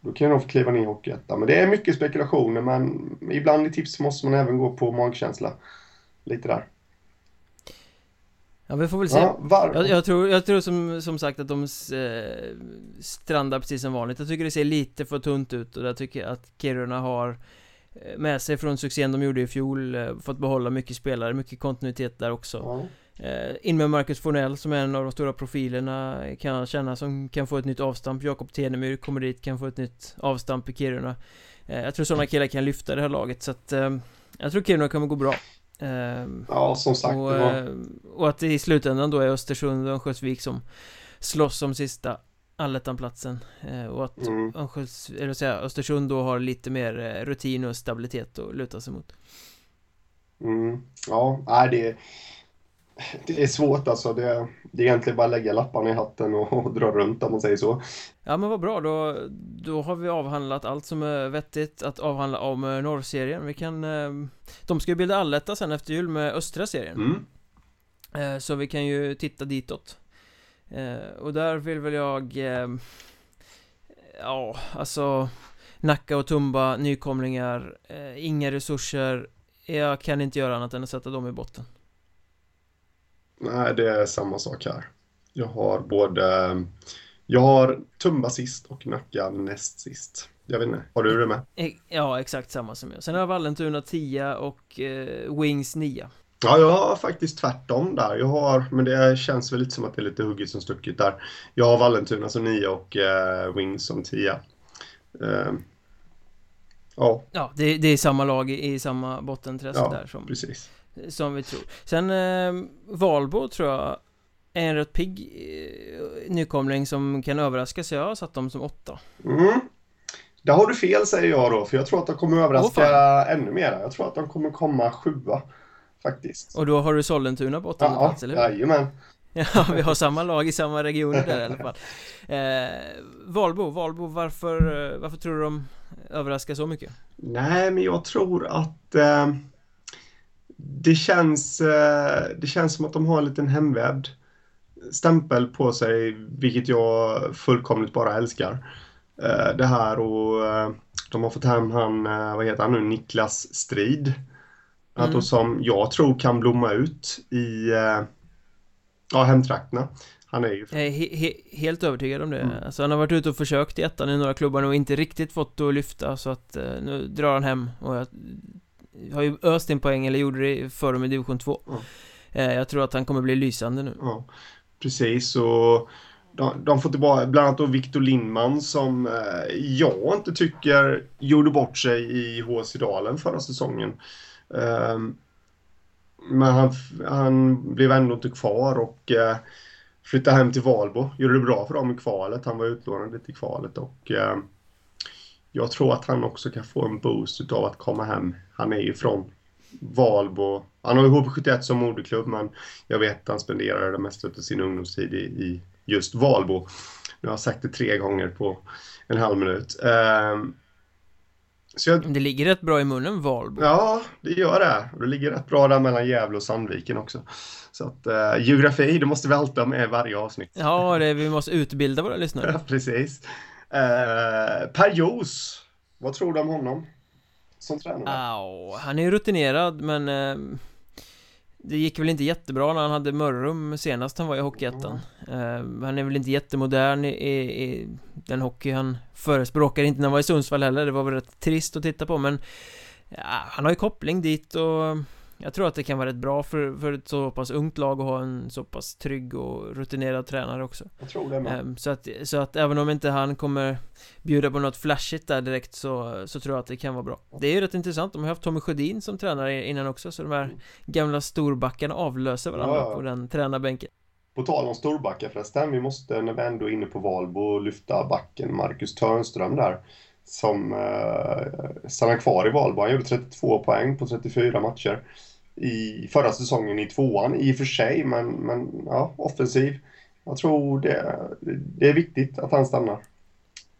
Då kan de få kliva ner i Hockeyettan. Men det är mycket spekulationer men ibland i tips måste man även gå på magkänsla. Lite där. Ja, vi får väl se. Ja. Jag, jag, tror, jag tror som, som sagt att de eh, strandar precis som vanligt. Jag tycker det ser lite för tunt ut och där tycker jag att Kiruna har med sig från succén de gjorde i fjol eh, Fått behålla mycket spelare, mycket kontinuitet där också Ja. eh, In med Marcus Fornell som är en av de stora profilerna Kan jag känna som kan få ett nytt avstamp Jakob Tenemyr kommer dit, kan få ett nytt avstamp i Kiruna eh, Jag tror sådana killar kan lyfta det här laget så att eh, Jag tror Kiruna kommer gå bra eh, ja, som sagt. och, var... eh, och att det i slutändan då är Östersund och Örnsköldsvik som slåss om sista allettanplatsen eh, och att Mm. Örnskölds, eller säga, Östersund då har lite mer eh, rutin och stabilitet att luta sig mot. Mm. Ja, nej, det, det är svårt alltså. Det, det är egentligen bara att lägga lapparna i hatten och, och dra runt om man säger så. Ja men vad bra, då, då har vi avhandlat allt som är vettigt att avhandla om eh, norrserien. Vi kan, de ska ju bilda alletta sen efter jul med östra serien. Mm. Så vi kan ju titta ditåt Eh, Och där vill väl jag eh, Ja, alltså Nacka och Tumba, nykomlingar eh, Inga resurser Jag kan inte göra annat än att sätta dem i botten Nej, det är samma sak här. Jag har både... Jag har Tumba sist och Nacka näst sist. Jag vet inte, har du det med? Eh, Ja, exakt samma som jag Sen har jag Vallentuna 10 och eh, Wings 9 Ja, jag har faktiskt tvärtom där. Jag har, men det känns väl lite som att det är lite hugget som stucket där. Jag har Vallentuna som 9 och eh, Wings som 10. Eh, ja, Ja, det, det är samma lag i, i samma bottenträsk Ja, där som, precis. som vi tror Sen eh, Valbo tror jag är en rätt pigg eh, nykomling som kan överraska så jag har satt dem som åtta Mm. Där har du fel säger jag då, för jag tror att de kommer överraska Åh, ännu mer. Jag tror att de kommer komma sjua, faktiskt. Och då har du Sollentuna på åttonde Ja, plats, eller hur? jajamän. [LAUGHS] Ja, vi har samma lag i samma region där i alla fall [LAUGHS] eh, Valbo, Valbo, varför, eh, varför tror du de överraskar så mycket? Nej, men jag tror att eh, det, känns, eh, det känns som att de har en liten hemvävd stämpel på sig, vilket jag fullkomligt bara älskar. Eh, det här och eh, de har fått hem han, eh, vad heter han nu, Niklas Strid. Mm. som jag tror kan blomma ut i eh, ja, hemtrakterna. Han är ju he he helt övertygad om det Mm. Alltså han har varit ute och försökt i ettan i några klubbar och inte riktigt fått det att lyfta så att eh, nu drar han hem och jag har ju öst in poäng eller gjorde det förra med division 2 Mm. Eh, jag tror att han kommer bli lysande nu. Ja, precis. Och de, de får tillbaka bland annat då Victor Lindman som eh, jag inte tycker gjorde bort sig i HC Dalen förra säsongen. Ehm, men han, han blev ändå inte kvar och eh, flyttade hem till Valbo. Gjorde det bra för dem i kvalet. Han var utlånad lite i kvalet och ehm, jag tror att han också kan få en boost av att komma hem. Han är ju från Valbo. Han har ju HB71 som moderklubb men jag vet att han spenderade det mesta av sin ungdomstid i, i just Valbo. Nu har jag sagt det tre gånger på en halv minut. Ehm, jag... Det ligger rätt bra i munnen, Valbo. Ja, det gör det. Och det ligger rätt bra där mellan Gävle och Sandviken också. Så att uh, geografi, det måste vi alltid ha med varje avsnitt. Ja, det, vi måste utbilda våra lyssnare. [LAUGHS] Ja, precis. Uh, per Jos, vad tror du om honom? Som tränare? Oh, han är ju rutinerad, men uh, det gick väl inte jättebra när han hade Mörrum senast han var i Hockeyettan mm. uh, Han är väl inte jättemodern i, i, i, den hockey han förespråkar Inte när han var i Sundsvall heller, det var väl rätt trist att titta på men ja, Han har ju koppling dit och jag tror att det kan vara rätt bra för, för ett så pass ungt lag att ha en så pass trygg och rutinerad tränare också. Jag tror det med. Um, så, att, så att även om inte han kommer bjuda på något flashigt där direkt så, så tror jag att det kan vara bra. Det är ju rätt intressant, de har haft Tommy Sjödin som tränare innan också så de här gamla storbackarna avlöser varandra ja. på den tränarbänken. På tal om storbackar förresten, vi måste när vi ändå är inne på Valbo lyfta backen Marcus Törnström där som eh, stannar kvar i Valbo. Han gjorde 32 poäng på 34 matcher i förra säsongen i tvåan i och för sig, men, men ja, offensiv. Jag tror det, det är viktigt att han stannar.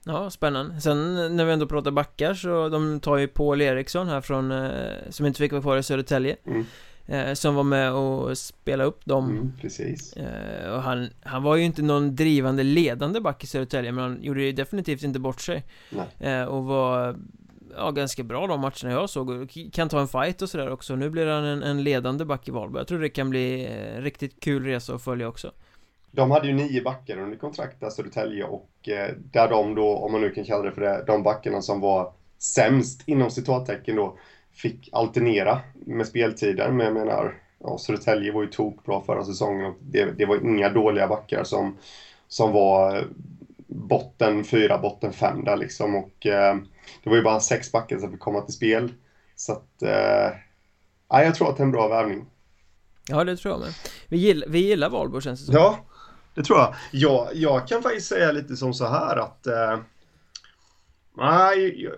Ja, spännande. Sen när vi ändå pratar backar så de tar ju Paul Eriksson här från, eh, som inte fick vara kvar i Södertälje. Mm. Eh, som var med och spelade upp dem. Mm, precis. Eh, och han, han var ju inte någon drivande ledande back i Södertälje, men han gjorde ju definitivt inte bort sig. Eh, och var ja, ganska bra de matcherna jag såg. Kan ta en fight och sådär också. Nu blir han en, en ledande back i Valberg Jag tror det kan bli eh, riktigt kul resa att följa också. De hade ju nio backar under kontrakt där Södertälje och eh, där de då, om man nu kan kalla det för det, de backarna som var sämst inom citattecken då fick alternera med speltiden, men jag menar ja, Södertälje var ju tokbra förra säsongen och det, det var inga dåliga backar som, som var botten fyra, botten fem där liksom. Och eh, det var ju bara sex backar som fick komma till spel. Så att, eh, jag tror att det är en bra värvning. Ja, det tror jag med. Vi gillar, vi gillar Valborg känns det som. Ja, det tror jag. jag. Jag kan faktiskt säga lite som så här att eh, Nej, jag,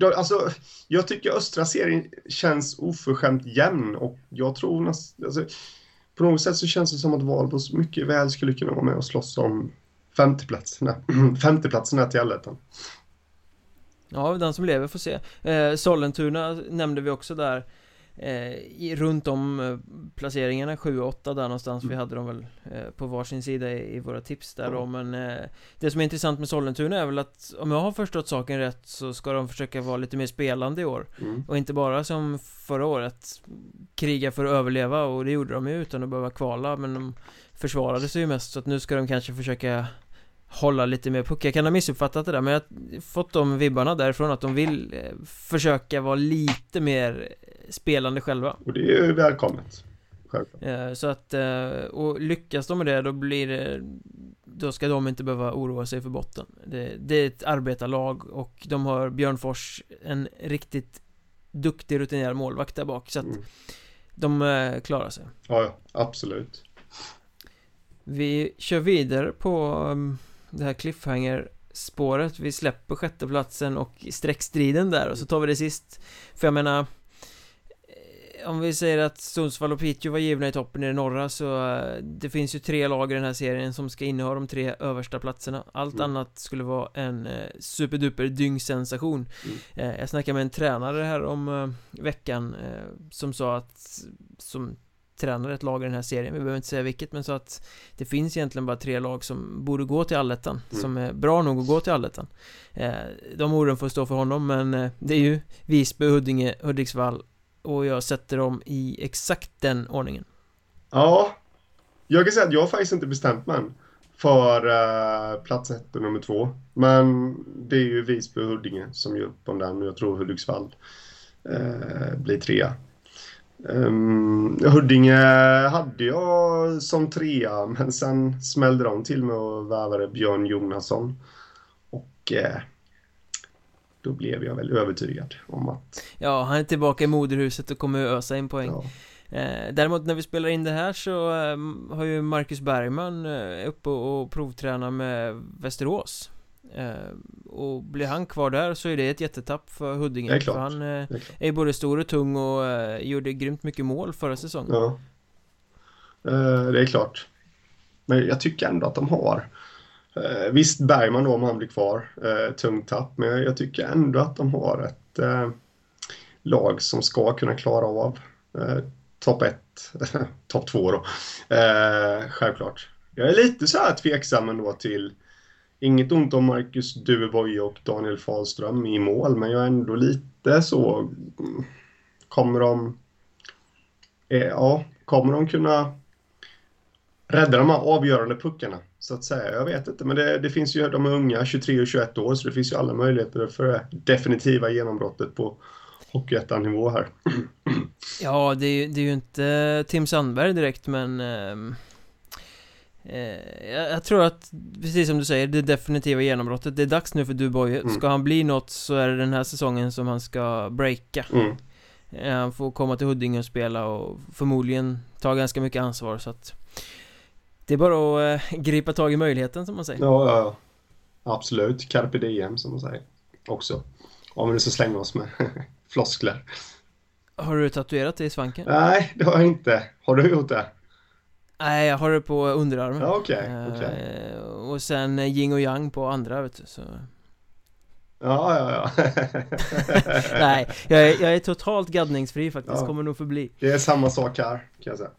jag, alltså, jag tycker östra serien känns oförskämt jämn och jag tror nästan, alltså, på något sätt så känns det som att Valborg mycket väl skulle kunna vara med och slåss om femteplatserna, [CLEARS THROAT] femteplatserna till allettan. Ja, den som lever får se eh, Sollentuna nämnde vi också där eh, i, Runt om eh, placeringarna 7 och 8 där någonstans mm. Vi hade dem väl eh, på varsin sida i, i våra tips där mm. då Men eh, det som är intressant med Sollentuna är väl att Om jag har förstått saken rätt så ska de försöka vara lite mer spelande i år mm. Och inte bara som förra året Kriga för att överleva och det gjorde de ju utan att behöva kvala Men de försvarade sig ju mest så att nu ska de kanske försöka hålla lite mer puck. Jag kan ha missuppfattat det där men jag har fått de vibbarna därifrån att de vill eh, försöka vara lite mer spelande själva. Och det är ju välkommet. Självklart. Eh, så att, eh, och lyckas de med det då blir det Då ska de inte behöva oroa sig för botten det, det är ett arbetarlag och de har Björn Fors En riktigt Duktig rutinerad målvakt där bak så att mm. De klarar sig Ja, ja, absolut Vi kör vidare på um, det här cliffhanger-spåret Vi släpper sjätteplatsen och streckstriden där och så tar vi det sist För jag menar eh, om vi säger att Sundsvall och Piteå var givna i toppen i det norra så eh, Det finns ju tre lag i den här serien som ska inneha de tre översta platserna Allt mm. annat skulle vara en eh, superduper dyngsensation mm. Jag snackade med en tränare här om veckan Som sa att Som tränar ett lag i den här serien. Vi behöver inte säga vilket men så att Det finns egentligen bara tre lag som borde gå till allettan mm. Som är bra nog att gå till allettan. Eh, De orden får stå för honom men eh, Det är ju Visby, Huddinge, Hudiksvall Och jag sätter dem i exakt den ordningen. Ja. Jag kan säga att jag har faktiskt inte bestämt mig än För uh, plats ett och nummer två. Men det är ju Visby och Huddinge som gör upp om den och jag tror Hudiksvall uh, blir trea Um, Huddinge hade jag som trea, men sen smällde de till med och värvade Björn Jonasson. Och eh, då blev jag väl övertygad om att... Ja, han är tillbaka i moderhuset och kommer ösa in poäng. Ja. Eh, däremot när vi spelar in det här så eh, har ju Marcus Bergman eh, uppe och provtränar med Västerås. Eh, och blir han kvar där så är det ett jättetapp för Huddinge. Det är klart. För han eh, är, är både stor och tung och eh, gjorde grymt mycket mål förra säsongen. Ja. Eh, det är klart. Men jag tycker ändå att de har eh, Visst Bergman då om han blir kvar, eh, tungt tapp, men jag tycker ändå att de har ett eh, lag som ska kunna klara av eh, topp 1, [LAUGHS] topp 2 då. självklart. Jag är lite så här tveksam ändå till Inget ont om Marcus Duveboy och Daniel Fahlström i mål, men jag är ändå lite så... Kommer de... Eh, ja, kommer de kunna rädda de här avgörande puckarna? Så att säga. Jag vet inte, men det, det, finns ju, de är unga, 23 och 21 år, så det finns ju alla möjligheter för det definitiva genombrottet på Hockeyettan-nivå här. [CLEARS THROAT] Ja, det är, det är ju inte Tim Sandberg direkt, men... Eh, jag, jag, tror att, precis som du säger, det definitiva genombrottet Det är dags nu för Duboy mm. Ska han bli något så är det den här säsongen som han ska breaka. Mm. eh, Han får komma till Huddinge och spela och förmodligen ta ganska mycket ansvar så att Det är bara att eh, gripa tag i möjligheten som man säger. Ja, ja, ja. Absolut, carpe diem som man säger. Också. Om vi nu ska slänga oss med [LAUGHS] floskler. Har du tatuerat det i svanken? Nej, det har jag inte. Har du gjort det? Nej, jag har det på underarmen. Ja, okay. Eh, och sen yin och yang på andra vet du så. Ja, ja, ja. [LAUGHS] Nej, jag är, jag är totalt gaddningsfri faktiskt, ja. kommer nog förbli. Det är samma sak här, kan jag säga.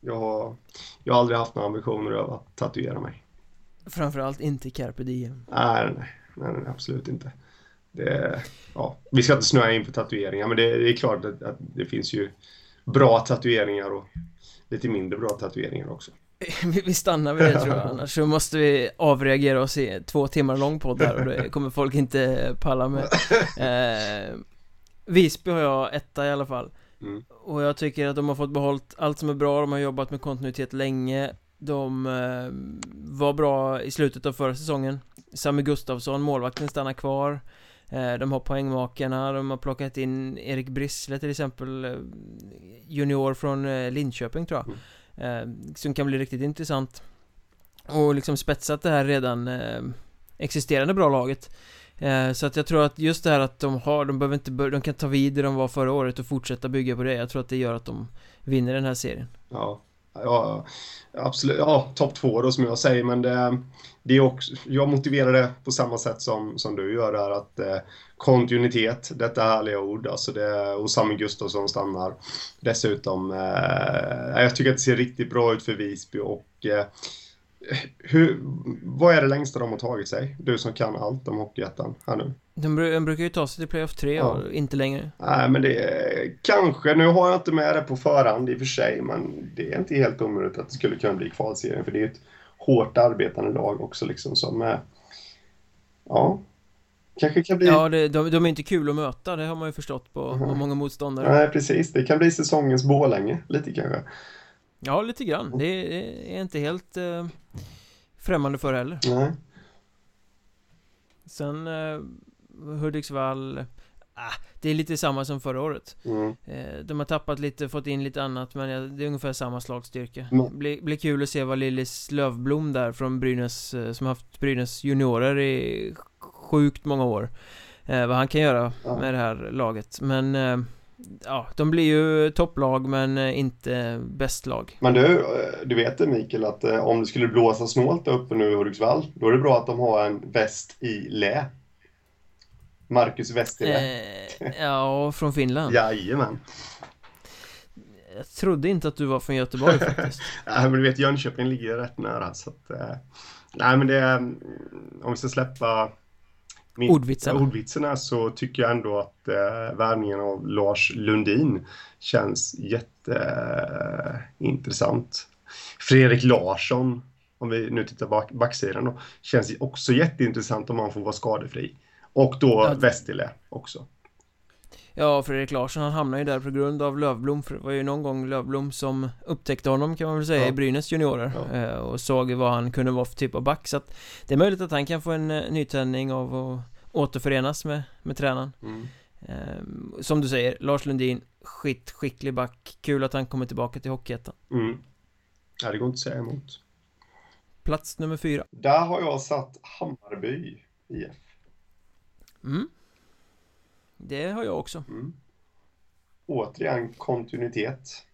Jag har, jag har aldrig haft några ambitioner av att tatuera mig. Framförallt inte carpe diem. Nej, nej, nej, nej absolut inte. Det, ja, Vi ska inte snöa in för tatueringar, men det, det är klart att, att det finns ju bra tatueringar och lite mindre bra tatueringar också. [LAUGHS] Vi stannar vid det tror jag, [LAUGHS] annars så måste vi avreagera oss i två timmar lång podd här och det kommer folk inte palla med. [LAUGHS] Eh, Visby har jag etta i alla fall. Mm. Och jag tycker att de har fått behållit allt som är bra, de har jobbat med kontinuitet länge. De eh, var bra i slutet av förra säsongen. Sami Gustafsson, målvakten, stannar kvar de har poängmakarna, de har plockat in Erik Brissle till exempel eh, Junior från eh, Linköping tror jag. Mm. Som kan bli riktigt intressant. Och liksom spetsat det här redan existerande bra laget. Så att jag tror att just det här att de har, de behöver inte de kan ta vid där de var förra året och fortsätta bygga på det. Jag tror att det gör att de vinner den här serien. Ja, ja absolut, ja topp två då som jag säger men det det är också, jag motiverar det på samma sätt som, som du gör där att eh, kontinuitet, detta härliga ord, alltså det, och Sami Gustafsson stannar. Dessutom, eh, jag tycker att det ser riktigt bra ut för Visby och eh, hur, vad är det längsta de har tagit sig? Du som kan allt om Hockeyettan här nu. De, de brukar ju ta sig till Playoff 3 ja. och inte längre. Nej, men det är kanske, nu har jag inte med det på förhand i och för sig, men det är inte helt omöjligt att det skulle kunna bli kvalserien, för det är ett hårt arbetande lag också liksom som är... Ja. Kanske kan bli... Ja, det, de, de är inte kul att möta, det har man ju förstått på, mm. på många motståndare. Nej, precis. Det kan bli säsongens Borlänge, lite kanske. Ja, lite grann. Det är inte helt eh, främmande för heller. Nej. Sen eh, Hudiksvall Ah, det är lite samma som förra året mm. eh, De har tappat lite, fått in lite annat men det är ungefär samma slagstyrka mm. blir, blir kul att se vad Lillis Lövblom där från Brynäs eh, Som haft Brynäs juniorer i sjukt många år eh, Vad han kan göra ja. med det här laget Men Ja, de blir ju topplag men inte bästlag Men du, du vet det Mikael att om det skulle blåsa snålt uppe nu i Hudiksvall Då är det bra att de har en väst i lä Marcus Westerle. Eh, ja, från Finland. [LAUGHS] Jajamän. Jag trodde inte att du var från Göteborg faktiskt. [LAUGHS] nej, men du vet Jönköping ligger rätt nära så att... Eh, nej, men det... är... Om vi ska släppa... Min, ordvitsarna. ordvitsarna så tycker jag ändå att eh, värvningen av Lars Lundin känns jätteintressant. Eh, Fredrik Larsson, om vi nu tittar bak, backsidan då, känns också jätteintressant om han får vara skadefri. Och då ja, Westile också. Ja, Fredrik Larsson han hamnade ju där på grund av Lövblom För det var ju någon gång Lövblom som upptäckte honom kan man väl säga Ja. i Brynäs juniorer Ja. eh, Och såg vad han kunde vara för typ av back Så att det är möjligt att han kan få en eh, nytändning av att återförenas med, med tränaren Mm. eh, Som du säger, Lars Lundin Skitskicklig back Kul att han kommer tillbaka till Hockeyettan Mm. Ja, det går inte att säga emot. Plats nummer fyra Där har jag satt Hammarby IF. Mm. Det har jag också Mm. Återigen kontinuitet.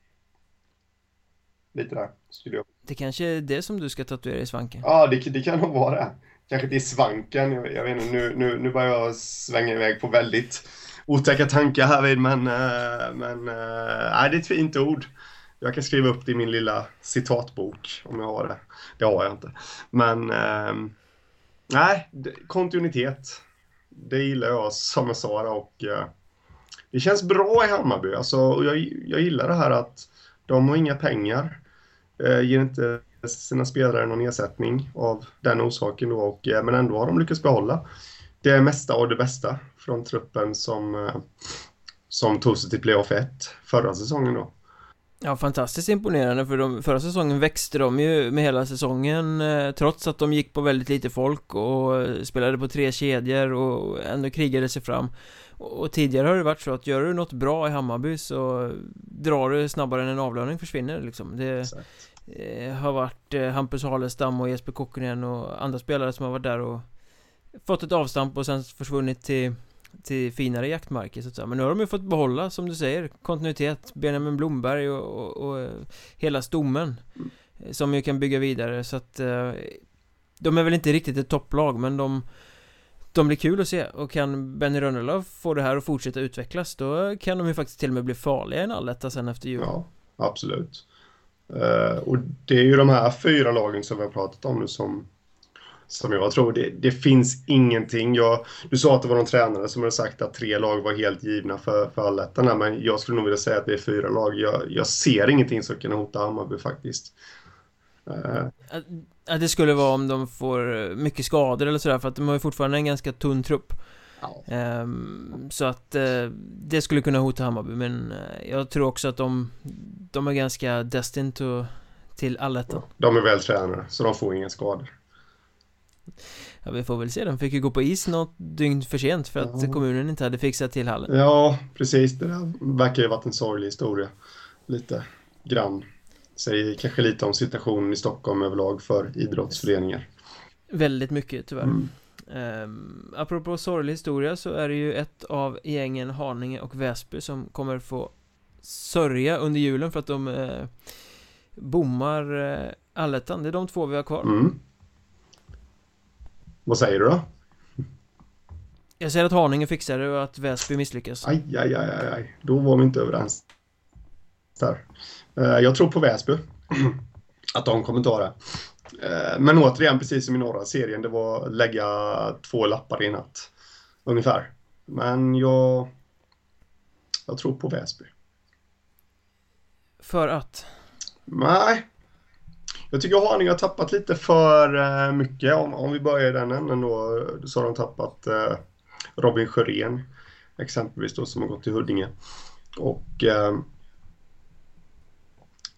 Lite där, skulle jag Det kanske är det som du ska tatuera i svanken Ja, det, det kan nog vara det. Kanske till svanken. Jag, jag vet inte, nu, nu, nu börjar jag svänga iväg på väldigt otäcka tankar härvid, men, eh, men eh, nej, det är ett fint ord. Jag kan skriva upp det i min lilla citatbok om jag har det. Det har jag inte. Men eh, nej, kontinuitet. Det gillar jag som jag sa det, och eh, det känns bra i Hammarby. Alltså, och jag, jag gillar det här att de har inga pengar. Eh, ger inte sina spelare någon ersättning av den orsaken då, och, eh, men ändå har de lyckats behålla det mesta av det bästa från truppen som, eh, som tog sig till playoff 1 förra säsongen då. Ja, fantastiskt imponerande för de, förra säsongen växte de ju med hela säsongen eh, Trots att de gick på väldigt lite folk och eh, spelade på tre kedjor och ändå krigade sig fram. Och, och tidigare har det varit så att gör du något bra i Hammarby så drar du snabbare än en avlöning försvinner liksom. Det eh, har varit eh, Hampus Halestam och Jesper Kokkonen och andra spelare som har varit där och fått ett avstamp och sen försvunnit till till finare jaktmarker så att säga. Men nu har de ju fått behålla, som du säger, kontinuitet Benjamin Blomberg och, och, och eh, hela stommen mm. Som ju kan bygga vidare så att eh, De är väl inte riktigt ett topplag men de De blir kul att se och kan Benny Rönnelöv få det här att fortsätta utvecklas då kan de ju faktiskt till och med bli farliga i en alletta sen efter jul Ja, absolut. Eh, och det är ju de här fyra lagen som vi har pratat om nu som, som jag tror, det, det finns ingenting. Jag, du sa att det var någon tränare som hade sagt att tre lag var helt givna för, för allettan här, men jag skulle nog vilja säga att det är fyra lag. Jag, jag ser ingenting som kan hota Hammarby faktiskt. Eh, Att- det skulle vara om de får mycket skador eller sådär för att de har ju fortfarande en ganska tunn trupp ja. Ehm, Så att eh, det skulle kunna hota Hammarby men eh, jag tror också att de De är ganska destined to, till allettan De är väl tränare, så de får inga skador. Ja vi får väl se, de fick ju gå på is något dygn för sent för att Ja. kommunen inte hade fixat till hallen Ja, precis. Det där verkar ju varit en sorglig historia. Lite grann. Säger kanske lite om situationen i Stockholm överlag för idrottsföreningar. Väldigt mycket tyvärr Mm. Ehm, Apropå sorglig historia så är det ju ett av gängen Haninge och Väsby som kommer få sörja under julen för att de eh, bommar eh, allettan. Det är de två vi har kvar. Mm. Vad säger du då? Jag säger att Haninge fixar det och att Väsby misslyckas. Aj, aj, aj, aj, aj. Då var vi inte överens. Där. Eh, Jag tror på Väsby. [CLEARS THROAT] Att de kommer ta det. Eh, Men återigen, precis som i norra serien, det var lägga två lappar i en hatt. Ungefär. Men jag... Jag tror på Väsby. För att Nej. Jag tycker Haninge har tappat lite för eh, mycket. Om, om vi börjar i den änden då, så har de tappat eh, Robin Sjörén exempelvis då som har gått till Huddinge. Och eh,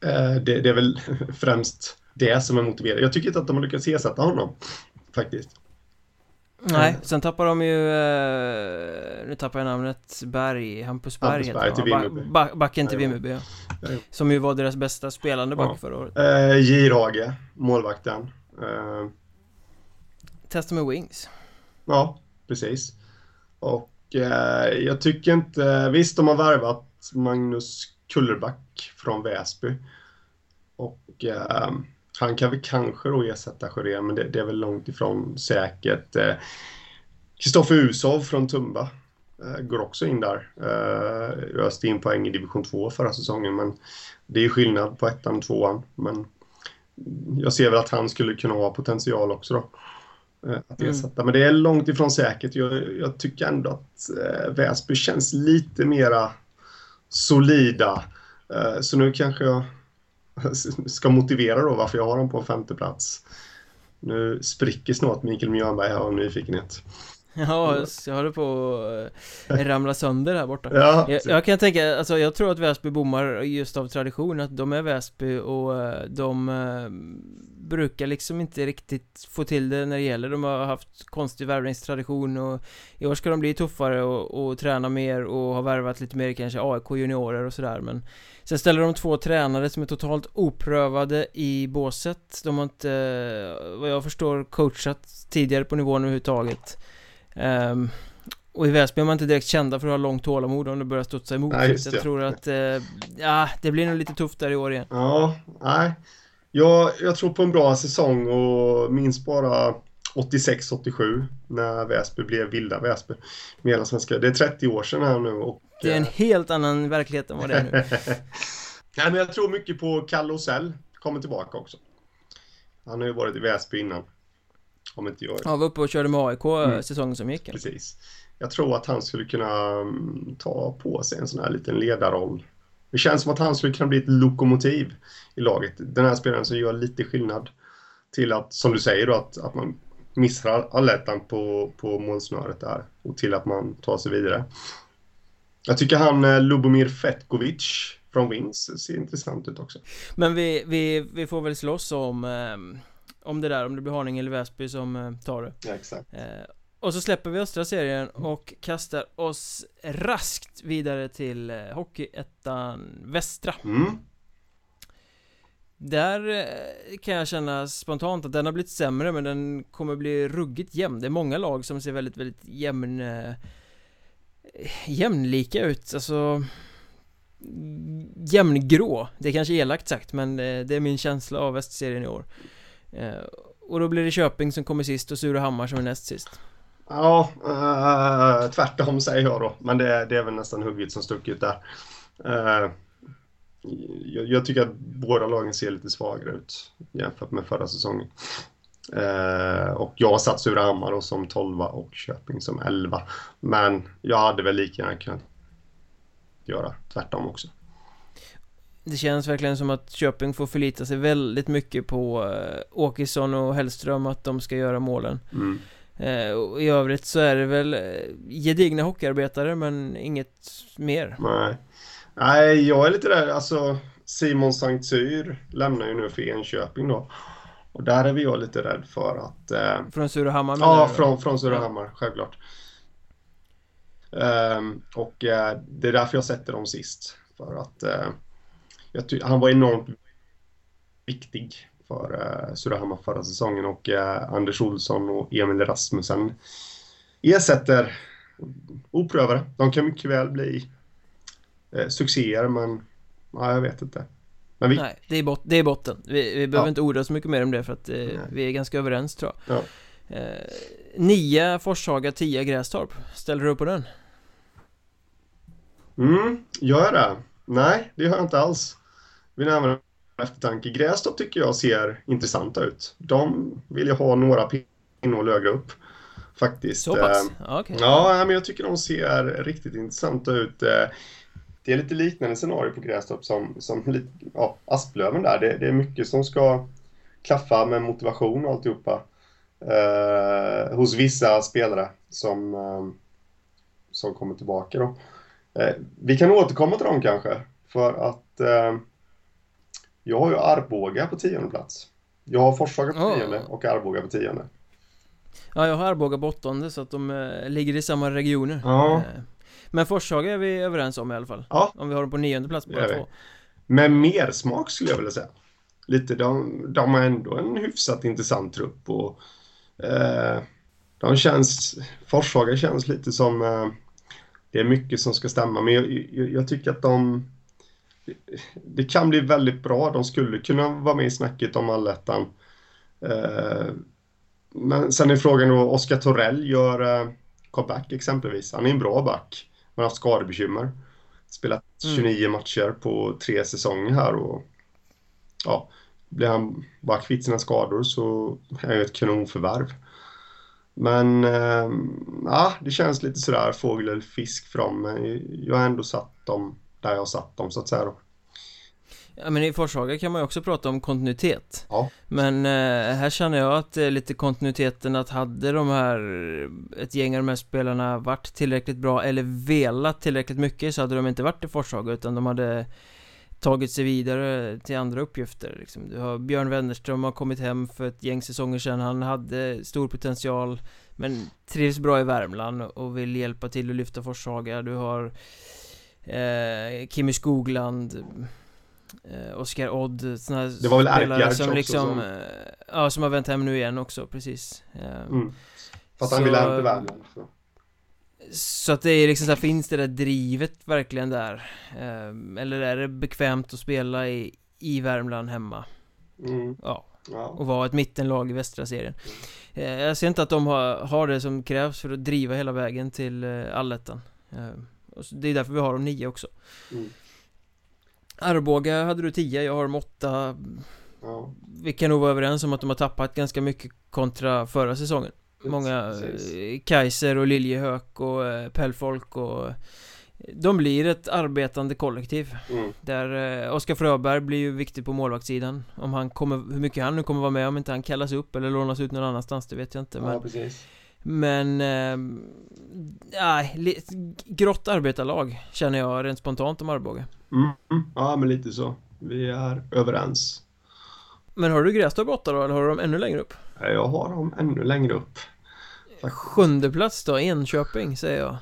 eh det, det är väl [LAUGHS] främst det som är motiverat. Jag tycker inte att de har lyckats ersätta honom faktiskt. Nej, sen tappar de ju eh, Nu tappar jag namnet Berg, Hampus Berg Hampus heter Berg han, till? Vimmerby. Ba- ba- Backen till. Vimmerby ja. Som ju var deras bästa spelande back Ja. förra året Eh, J-Rage, målvakten. Eh, Testa med Wings Ja, precis. Och eh, jag tycker inte... Visst, de har värvat Magnus Kullerback från Väsby. Och eh, han kan väl kanske då ersätta Sjörén, men det, det är väl långt ifrån säkert. Eh, Kristoffer Usov från Tumba eh, går också in där. Eh, öste in poäng i division 2 förra säsongen, men det är skillnad på ettan och tvåan. Men jag ser väl att han skulle kunna ha potential också då. eh, Att Mm. ersätta. Men det är långt ifrån säkert. Jag, jag tycker ändå att eh, Väsby känns lite mera solida. Eh, så nu kanske jag [LAUGHS] ska motivera då varför jag har dem på femte plats. Nu spricker snart Mikael Mjörnberg här av nyfikenhet. [LAUGHS] Ja, jag håller på att ramla sönder här borta Ja, jag, jag kan tänka, alltså jag tror att Väsby bommar just av tradition att de är Väsby och eh, de eh, brukar liksom inte riktigt få till det när det gäller. De har haft konstig värvningstradition och i år ska de bli tuffare och, och träna mer och har värvat lite mer kanske AIK juniorer och sådär men Sen ställer de två tränare som är totalt oprövade i båset. De har inte, vad jag förstår, coachat tidigare på nivån överhuvudtaget. Um, och i Väsby är man inte direkt kända för att ha långt tålamod om det börjar studsa emot. Nej, Jag tror att, eh, ja, det blir nog lite tufft där i år igen. Ja, nej. Jag, jag tror på en bra säsong och minns bara 86-87 när Väsby blev vilda Väsby. Mellansvenska. Det är 30 år sedan här nu och... Det är en eh, helt annan verklighet än vad det är nu [LAUGHS] Nej, men jag tror mycket på Kalle Osell. Kommer tillbaka också. Han har ju varit i Väsby innan. Om inte jag... Ja, var uppe och körde med AIK Mm. säsongen som gick eller? Precis. Jag tror att han skulle kunna mm, ta på sig en sån här liten ledarroll. Det känns som att han skulle kunna bli ett lokomotiv i laget. Den här spelaren som gör lite skillnad till att, som du säger då, att, att man missar allettan på, på målsnöret där och till att man tar sig vidare. Jag tycker han eh, Lubomir Fetkovic från Wings ser intressant ut också. Men vi, vi, vi får väl slåss om ehm, Om det där, om det blir Haninge eller Väsby som eh, tar det Ja, exakt. Och så släpper vi östra serien och kastar oss raskt vidare till eh, Hockeyettan Västra. Mm. Där eh, kan jag känna spontant att den har blivit sämre men den kommer bli ruggigt jämn. Det är många lag som ser väldigt, väldigt jämn eh, Jämnlika ut, alltså Jämngrå, det är kanske elakt sagt men det är min känsla av västserien i år. Och då blir det Köping som kommer sist och Surahammar som är näst sist Ja, eh, tvärtom säger jag då. Men det, det är väl nästan hugget som stucket där. Eh, jag, jag tycker att båda lagen ser lite svagare ut jämfört med förra säsongen. Eh, och jag har satt Surahammar då som 12 och Köping som 11. Men jag hade väl lika gärna kunnat göra tvärtom också. Det känns verkligen som att Köping får förlita sig väldigt mycket på eh, Åkesson och Hellström att de ska göra målen Mm. Eh, och I övrigt så är det väl eh, gedigna hockeyarbetare men inget mer Nej. Nej, jag är lite där. Alltså, Simon Sankt Cyr lämnar ju nu för Enköping då. Och där är vi jag lite rädd för att eh, Från Surahammar Ja, du? från, från Surahammar, självklart. Ehm, och eh, det är därför jag sätter dem sist. För att ty- han var enormt viktig för eh, Surahammar förra säsongen och eh, Anders Olsson och Emil Rasmussen ersätter oprövade. De kan mycket väl bli eh, succéer men ja, jag vet inte. Men vi, Nej, det är, bot- det är botten Vi, vi behöver Ja. inte orda så mycket mer om det för att eh, vi är ganska överens tror jag Ja. eh, Nio Forshaga, 10 Grästorp Ställer du upp på den? Mm, gör jag det? Nej, det gör jag inte alls. Vid närmare eftertanke. Grästorp tycker jag ser intressanta ut. De vill jag ha några pinnor högre upp. Faktiskt. Så pass? Eh, Ja, men jag tycker de ser riktigt intressanta ut. Eh, Det är lite liknande scenario på Grästorp som, som ja, Asplöven där. Det, det är mycket som ska klaffa med motivation och alltihopa. Eh, hos vissa spelare som, eh, som kommer tillbaka då. Eh, vi kan återkomma till dem kanske. För att eh, jag har ju Arboga på tionde plats. Jag har Forshaga på tionde och Arboga på tionde. Ja, jag har Arboga på åttonde så att de eh, ligger i samma regioner Ja. eh, Men Forshaga är vi överens om i alla fall Ja. Om vi har dem på nionde plats båda två Med mer smak skulle jag vilja säga. Lite, de, de har ändå en hyfsat intressant trupp och eh, de känns, Forshaga känns lite som eh, det är mycket som ska stämma men jag, jag, jag tycker att de det kan bli väldigt bra. De skulle kunna vara med i snacket om allettan. Eh, men sen är frågan då, Oskar Torell gör eh, comeback exempelvis. Han är en bra back. Men har haft skadebekymmer. Spelat Mm. 29 matcher på tre säsonger här och ja, blir han bara kvitt sina skador så är han ju ett kanonförvärv. Men eh, ja, det känns lite sådär fågel eller fisk. Men jag har ändå satt dem där jag satt dem så att säga då. Ja men i Forshaga kan man ju också prata om kontinuitet Ja. Men eh, här känner jag att det är lite kontinuiteten att hade de här Ett gäng av de här spelarna varit tillräckligt bra eller velat tillräckligt mycket så hade de inte varit i Forshaga utan de hade Tagit sig vidare till andra uppgifter liksom. Du har Björn Wennerström har kommit hem för ett gäng säsonger sedan Han hade stor potential Men trivs bra i Värmland och vill hjälpa till att lyfta Forshaga Du har eh, Kimmy Skogland eh, Oskar Odd, här Det var väl spelare som också liksom som- eh, Ja, som har vänt hem nu igen också, precis eh, Mm. För att han Så- ville hem till Värmland. Så. Så att det är liksom så här, finns det där drivet verkligen där? Eh, eller är det bekvämt att spela i, i Värmland hemma? Mm. Ja, Ja. och vara ett mittenlag i västra serien eh, Jag ser inte att de har, har det som krävs för att driva hela vägen till eh, allettan och Det är därför vi har dem nio också Mm. Arboga hade du 10, jag har dem 8 Ja. Vi kan nog vara överens om att de har tappat ganska mycket kontra förra säsongen Många Precis. eh, Kaiser och Liljehök och eh, Pellfolk och eh, De blir ett arbetande kollektiv Mm. Där eh, Oskar Fröberg blir ju viktig på målvaktssidan Om han kommer, hur mycket han nu kommer vara med om inte han kallas upp eller lånas ut någon annanstans det vet jag inte men Ja, precis. Men, eh, nej, li- grått arbetarlag känner jag rent spontant om Arboga Mm. Ja, men lite så. Vi är överens. Men har du Grästorp 8 då, eller har du dem ännu längre upp? Jag har dem ännu längre upp. Sjunde plats då, Enköping säger jag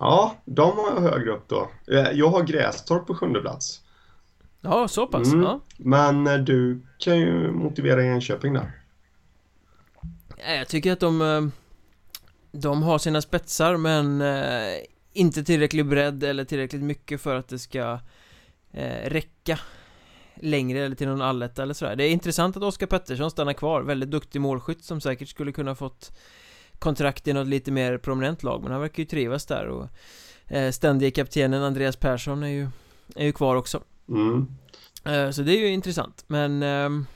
Ja, de har jag högre upp då. Eh, Jag har Grästorp på sjunde plats. Ja, så pass, Mm. ja Men eh, du kan ju motivera Enköping där. Jag tycker att de eh, De har sina spetsar men eh, Inte tillräcklig bredd eller tillräckligt mycket för att det ska eh, Räcka Längre eller till någon alletta eller sådär. Det är intressant att Oskar Pettersson stannar kvar. Väldigt duktig målskytt som säkert skulle kunna fått Kontrakt i något lite mer prominent lag Men han verkar ju trivas där och eh, Ständige kaptenen Andreas Persson är ju Är ju kvar också. Mm. Eh, Så det är ju intressant Men ehm,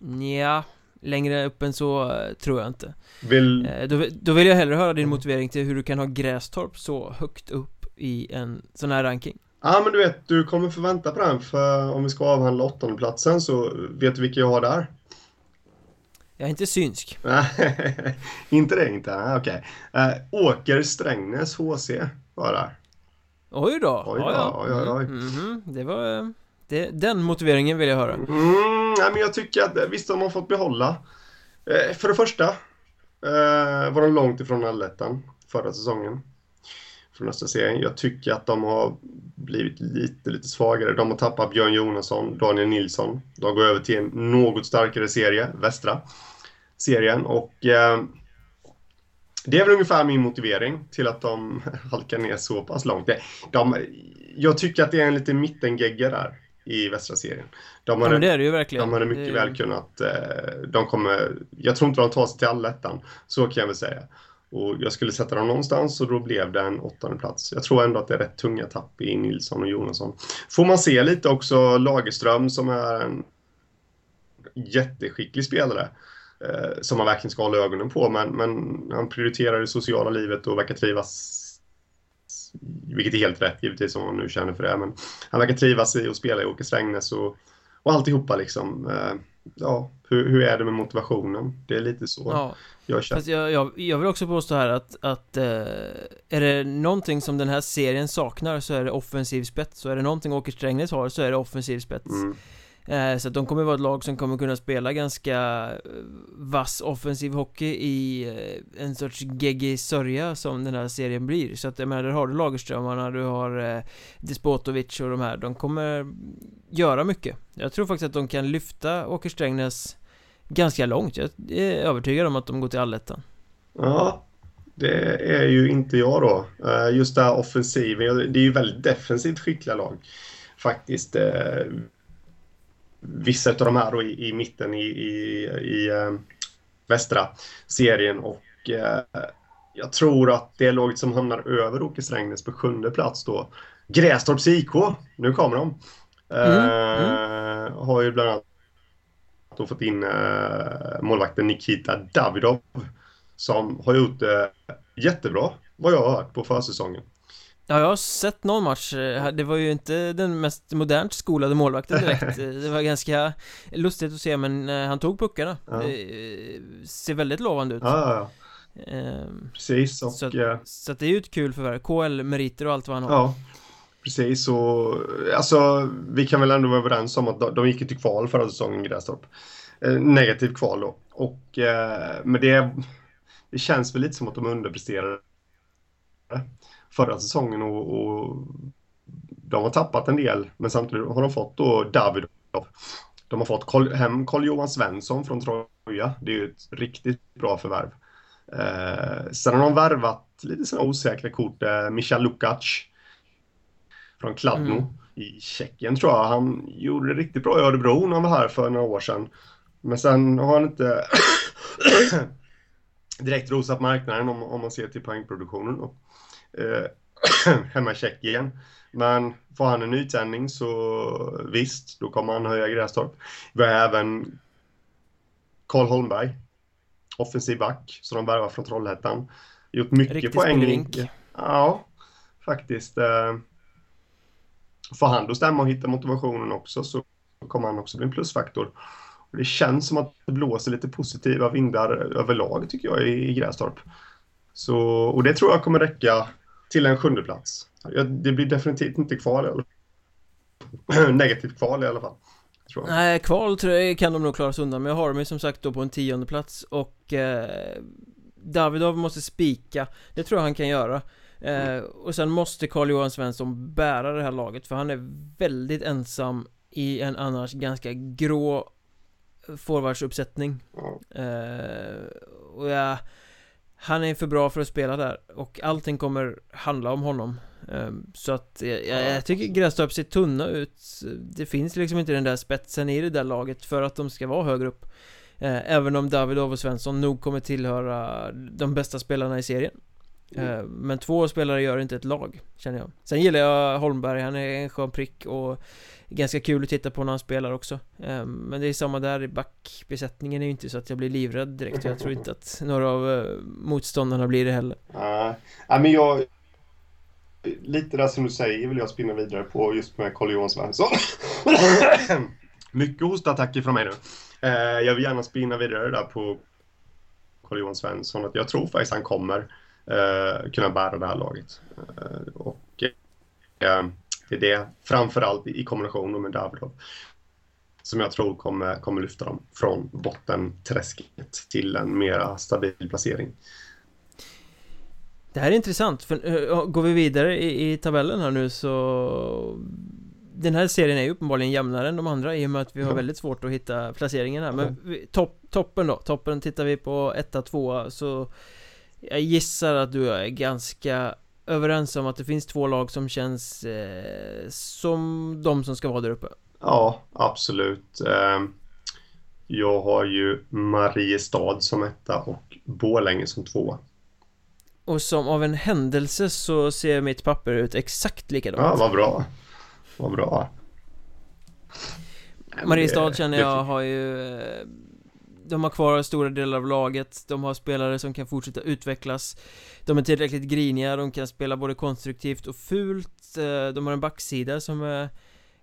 Nja Längre upp än så eh, tror jag inte Vill... Eh, då, då vill jag hellre höra din motivering till hur du kan ha Grästorp så högt upp i en sån här ranking Ja, men du vet, du kommer få vänta på den för om vi ska avhandla åttondeplatsen så vet du vilka jag har där? Jag är inte synsk [LAUGHS] inte det inte? Okej. Eh, Åker Strängnäs HC var där. Oj då! Oj då, oj, oj, oj. Mm, mhm. Det var... Det, den motiveringen vill jag höra Mm, nej, men jag tycker att visst de har fått behålla. Eh, för det första eh, var de långt ifrån allettan förra säsongen. Från nästa serien. Jag tycker att de har blivit lite, lite svagare. De har tappat Björn Jonasson, Daniel Nilsson. De går över till en något starkare serie, västra serien. Och eh, det är väl ungefär min motivering till att de [LAUGHS] halkar ner så pass långt. De, jag tycker att det är en liten mittengegga där i västra serien. De Ja har, men det är det ju verkligen de hade mycket det, väl kunnat, eh, de kommer, jag tror inte de tar sig till allettan, så kan jag väl säga. Och jag skulle sätta dem någonstans och då blev det en åttonde plats. Jag tror ändå att det är rätt tunga tapp i Nilsson och Jonasson. Får man se lite också Lagerström som är en jätteskicklig spelare. Eh, som man verkligen ska hålla ögonen på, men, men han prioriterar det sociala livet och verkar trivas vilket är helt rätt givetvis om man nu känner för det. Men han verkar trivas i att spela i Åke Strängnäs och, och alltihopa liksom. Eh, ja, hur, hur är det med motivationen? Det är lite så Ja, jag känner. fast jag, jag, jag vill också påstå här att, att eh, Är det någonting som den här serien saknar så är det offensiv spets Och är det någonting Åker Strängnäs har så är det offensiv spets Mm. Eh, så att de kommer vara ett lag som kommer kunna spela ganska eh, vass offensiv hockey i eh, en sorts geggig sörja som den här serien blir Så att jag menar, där har du Lagerströmarna, du har Despotovic och de här De kommer göra mycket Jag tror faktiskt att de kan lyfta Åker Strängnäs ganska långt Jag är övertygad om att de går till allettan Ja, det är ju inte jag då. Just det här offensiven, det är ju väldigt defensivt skickliga lag. Faktiskt. Vissa av de här då i, i mitten i, i, i eh, västra serien och eh, jag tror att det laget som hamnar över Åke Strängnäs på sjunde plats då Grästorps IK, nu kommer de. Eh, Har ju bland annat då fått in eh, målvakten Nikita Davidov som har gjort det jättebra vad jag har hört på försäsongen. Ja, jag har sett någon match. Det var ju inte den mest modernt skolade målvakten direkt. [LAUGHS] Det var ganska lustigt att se, men han tog puckarna. Ja. Det ser väldigt lovande ut. Ja, ja, ja. Ehm, Precis, och... Så, att, så att det är ju ett kul förvärv. KL-meriter och allt vad han har. Ja, Precis, och alltså vi kan väl ändå vara överens om att de, gick till kval förra säsongen, Grästorp. Eh, negativt kval då. Och, eh, men det, det känns väl lite som att de underpresterade förra säsongen och, och de har tappat en del, men samtidigt har de fått då Davidov. De har fått hem Carl-Johan Svensson från Troja. Det är ju ett riktigt bra förvärv. Eh, sen har de värvat lite sådana osäkra kort. Eh, Michal Lukac från Kladno mm. i Tjeckien tror jag. Han gjorde det riktigt bra i Örebro när han var här för några år sedan. Men sen har han inte [COUGHS] direkt rosat marknaden om, om man ser till poängproduktionen. Då. Eh, [COUGHS] hemma i Tjeckien. Men får han en nytändning så visst, då kommer han höja Grästorp. Vi har även Karl Holmberg, offensiv back, som de värvar från Trollhättan. Gjort mycket Riktigt poäng. Ja, faktiskt. Eh, får han då stämma och hitta motivationen också så kommer han också bli en plusfaktor. Och det känns som att det blåser lite positiva vindar överlag tycker jag i Grästorp. Så, och det tror jag kommer räcka till en sjunde plats. Det blir definitivt inte kval eller [CLEARS THROAT] negativt kval i alla fall. Nej, kval tror jag kan de nog klara sig undan Men jag har dem som sagt då på en tionde plats och eh, Davidov måste spika. Det tror jag han kan göra. Eh, och sen måste Carl-Johan Svensson bära det här laget för han är väldigt ensam i en annars ganska grå forwardsuppsättning. Eh, Och ja, han är för bra för att spela där och allting kommer handla om honom. Eh, Så att jag, jag tycker Grästorp ser tunna ut. Det finns liksom inte den där spetsen i det där laget för att de ska vara högre upp. Eh, Även om Davidov och Svensson nog kommer tillhöra de bästa spelarna i serien Mm. Men två spelare gör inte ett lag, känner jag. Sen gillar jag Holmberg, han är en skön prick och Ganska kul att titta på när han spelar också. Eh, Men det är samma där, backbesättningen är ju inte så att jag blir livrädd direkt. Jag tror inte att några av eh, motståndarna blir det heller. Nej, men jag Lite där som du säger vill jag spinna vidare på just med Carl-Johan Svensson. [LAUGHS] Mycket hostattacker från mig nu. Jag vill gärna spinna vidare där på Carl-Johan Svensson att jag tror faktiskt han kommer eh, kunna bära det här laget. Eh, och eh, det är det, framförallt i kombination med Davidov, som jag tror kommer, kommer lyfta dem från bottenträsket till en mera stabil placering. Det här är intressant, för uh, går vi vidare i, i, tabellen här nu så Den här serien är ju uppenbarligen jämnare än de andra i och med att vi har väldigt svårt att hitta placeringen här Men vi, topp, toppen då, toppen tittar vi på etta, tvåa så jag gissar att du är ganska överens om att det finns två lag som känns eh, som de som ska vara där uppe. Ja, absolut. Eh, jag har ju Mariestad som etta och Borlänge som tvåa. Och som av en händelse så ser mitt papper ut exakt likadant. Ja, vad bra. Vad bra. Mariestad känner jag har ju eh, de har kvar stora delar av laget, de har spelare som kan fortsätta utvecklas De är tillräckligt griniga, de kan spela både konstruktivt och fult eh, De har en backsida som är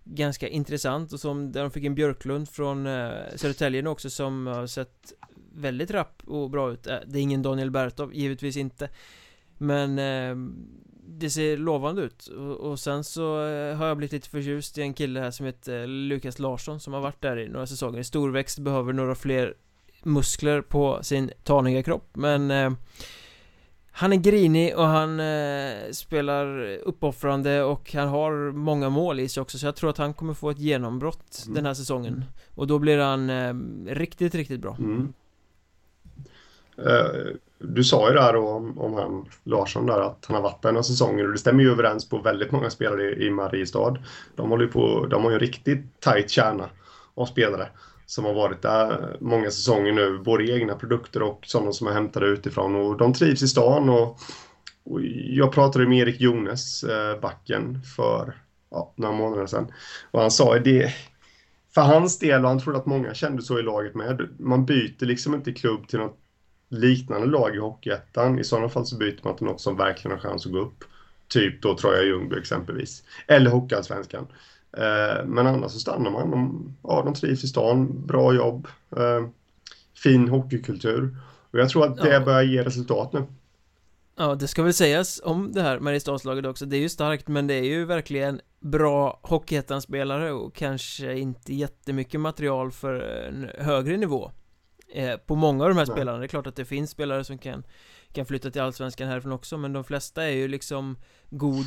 ganska intressant och som, där de fick en Björklund från eh, Södertälje nu också som har sett väldigt rapp och bra ut. Eh, det är ingen Daniel Bertov, givetvis inte Men ehm, det ser lovande ut. Och sen så har jag blivit lite förtjust i en kille här som heter Lukas Larsson som har varit där i några säsonger. Storväxt behöver några fler muskler på sin taniga kropp men eh, Han är grinig och han eh, spelar uppoffrande och han har många mål i sig också så jag tror att han kommer få ett genombrott mm. den här säsongen Och då blir han eh, riktigt, riktigt bra mm. uh, Du sa ju där om, om han Larsson där att han har varit där några säsonger och det stämmer ju överens på väldigt många spelare i, i Mariestad De håller ju på, de har ju en riktigt tight kärna av spelare som har varit där många säsonger nu, både egna produkter och sådana som är hämtade utifrån. Och de trivs i stan och, och jag pratade med Erik Jones, eh, backen, för ja, några månader sedan. Och han sa det, för hans del, och han trodde att många kände så i laget med, man byter liksom inte klubb till något liknande lag i Hockeyettan. I sådana fall så byter man till något som verkligen har chans att gå upp. Typ då Troja Ljungby exempelvis. Eller Hockeyallsvenskan. Eh, men annars så stannar man. De, ja, de trivs i stan, bra jobb, eh, fin hockeykultur. Och jag tror att det ja. börjar ge resultat nu. Ja, det ska väl sägas om det här Mariestadslaget också. Det är ju starkt, men det är ju verkligen bra Hockeyettan-spelare och kanske inte jättemycket material för en högre nivå. Eh, på många av de här Nej. spelarna, det är klart att det finns spelare som kan, kan flytta till Allsvenskan härifrån också, men de flesta är ju liksom god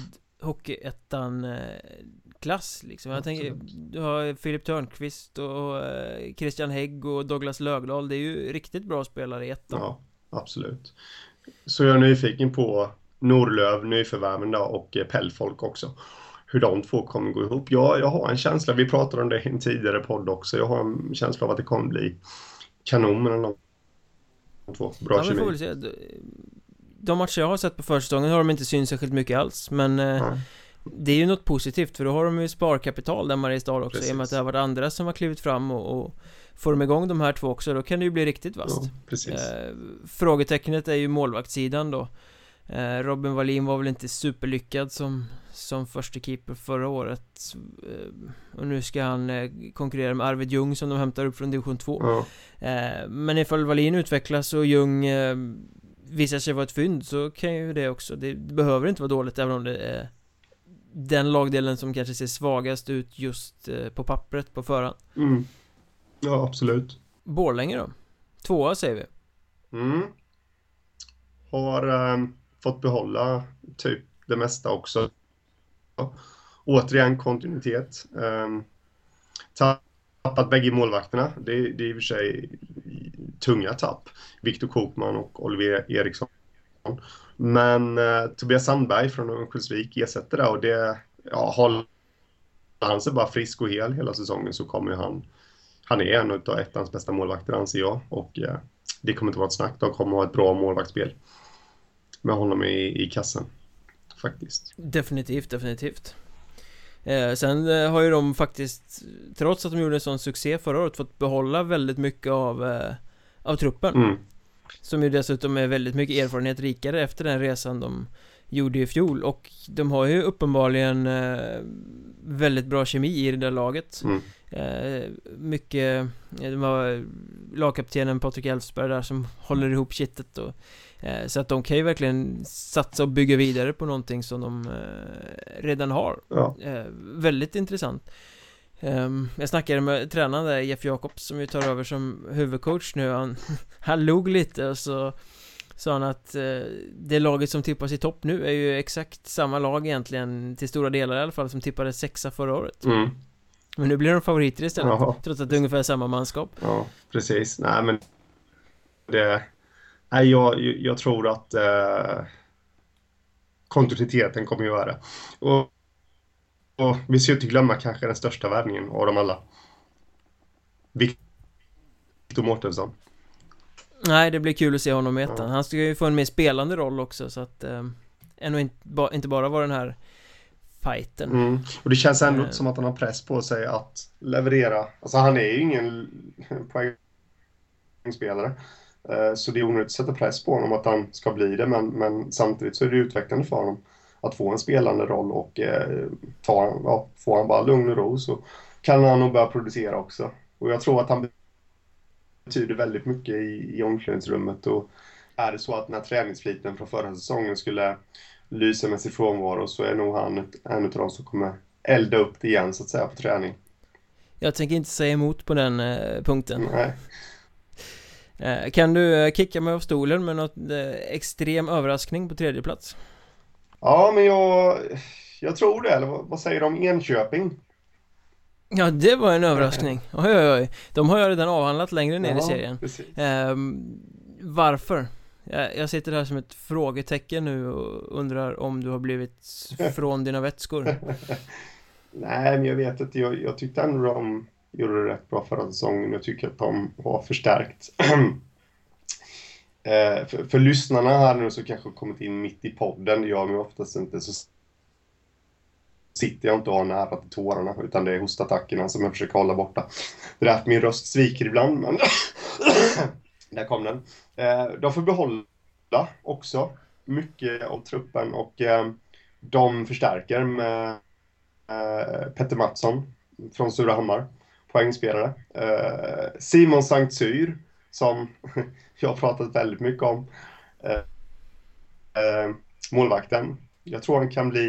Hockeyettan-klass liksom. Jag tänker, du har Filip Törnqvist och eh, Christian Hägg och Douglas Lögdahl, det är ju riktigt bra spelare i ettan. Ja, absolut. Så jag är nyfiken på Norlöv, nyförvärven och eh, Pellfolk också. Hur de två kommer gå ihop. Jag, jag har en känsla, vi pratade om det i en tidigare podd också, jag har en känsla av att det kommer bli kanon mellan de två. Bra ja, kemi. De matcher jag har sett på försäsongen har de inte synts särskilt mycket alls, men ja. Det är ju något positivt för då har de ju sparkapital där Mariestad också precis. i och med att det har varit andra som har klivit fram och, och Får de igång de här två också då kan det ju bli riktigt vasst ja. Eh, Frågetecknet är ju målvaktssidan då eh, Robin Wallin var väl inte superlyckad som Som första keeper förra året eh, Och nu ska han eh, konkurrera med Arvid Ljung som de hämtar upp från division 2 ja. Eh, men ifall Wallin utvecklas och Ljung eh, Visar sig vara ett fynd så kan ju det också Det behöver inte vara dåligt även om det är Den lagdelen som kanske ser svagast ut just på pappret på förhand mm. Ja, absolut. Borlänge då? Tvåa säger vi. Mm. Har ähm, fått behålla typ det mesta också. Återigen kontinuitet. Ähm, tappat bägge målvakterna. Det, det är i och för sig tunga tapp. Viktor Kokman och Oliver Eriksson. Men eh, Tobias Sandberg från Örnsköldsvik ersätter det och det, ja, håller han sig bara frisk och hel hela säsongen så kommer han han är en av ettans bästa målvakter anser jag och eh, det kommer inte vara ett snack. De kommer ha ett bra målvaktsspel med honom i, i kassen. Faktiskt. Definitivt, definitivt. Eh, sen eh, har ju de faktiskt, trots att de gjorde en sån succé förra året, fått behålla väldigt mycket av, eh, av truppen. Mm. Som ju dessutom är väldigt mycket erfarenhet rikare efter den resan de gjorde i fjol och de har ju uppenbarligen eh, väldigt bra kemi i det där laget mm. eh, Mycket, det var lagkaptenen Patrik Elfsberg där som håller ihop kittet och eh, Så att de kan ju verkligen satsa och bygga vidare på någonting som de eh, redan har ja. Eh, väldigt intressant jag snackade med tränaren där, Jeff Jakobs, som ju tar över som huvudcoach nu. Han, [LAUGHS] han log lite och så Sa han att eh, det laget som tippas i topp nu är ju exakt samma lag egentligen Till stora delar i alla fall som tippade sexa förra året. Mm. Men nu blir de favoriter istället Jaha. Trots att det är ungefär samma manskap. Ja, precis, nej men Det Nej, jag, jag tror att eh, Kontinuiteten kommer göra det. Och, och vi ska inte glömma kanske den största värvningen av dem alla. Victor Mårtensson. Nej, det blir kul att se honom i ettan. Han ska ju få en mer spelande roll också så att eh, Ännu inte, ba, inte bara vara den här fighten. Mm. Och det känns ändå inte som att han har press på sig att leverera. Alltså han är ju ingen poängspelare. Eh, Så det är onödigt att sätta press på honom att han ska bli det men, men samtidigt så är det utvecklande för honom Att få en spelande roll och eh, ta, ja, får han bara lugn och ro så kan han nog börja producera också Och jag tror att han betyder väldigt mycket i, i omklädningsrummet och är det så att den här träningsfliten från förra säsongen skulle lysa med sin frånvaro så är nog han en av de som kommer elda upp det igen så att säga på träning. Jag tänker inte säga emot på den eh, punkten. Nej. Eh, kan du eh, kicka mig av stolen med något eh, extrem överraskning på tredje plats? Ja, men jag, jag tror det. Eller vad, säger du om Enköping? Ja, det var en överraskning. Oj, oj, oj. De har jag redan avhandlat längre ner ja, i serien. Um, varför? Jag, sitter här som ett frågetecken nu och undrar om du har blivit [LAUGHS] från dina vätskor. [LAUGHS] Nej, men jag vet att jag, jag tyckte ändå de gjorde det rätt bra förra säsongen. Jag tycker att de har förstärkt. [CLEARS THROAT] eh, för, för lyssnarna här nu så kanske kommit in mitt i podden. Det gör oftast inte så sitter jag inte och har nära till tårarna, utan det är hostattackerna som jag försöker hålla borta. Det är att min röst sviker ibland, men [COUGHS] där kom den. Eh, de får behålla också mycket av truppen och eh, de förstärker med eh, Petter Mattsson från Surahammar, poängspelare. Eh, Simon Sankt Syr, som [LAUGHS] jag har pratat väldigt mycket om. Eh, eh, målvakten. Jag tror han kan bli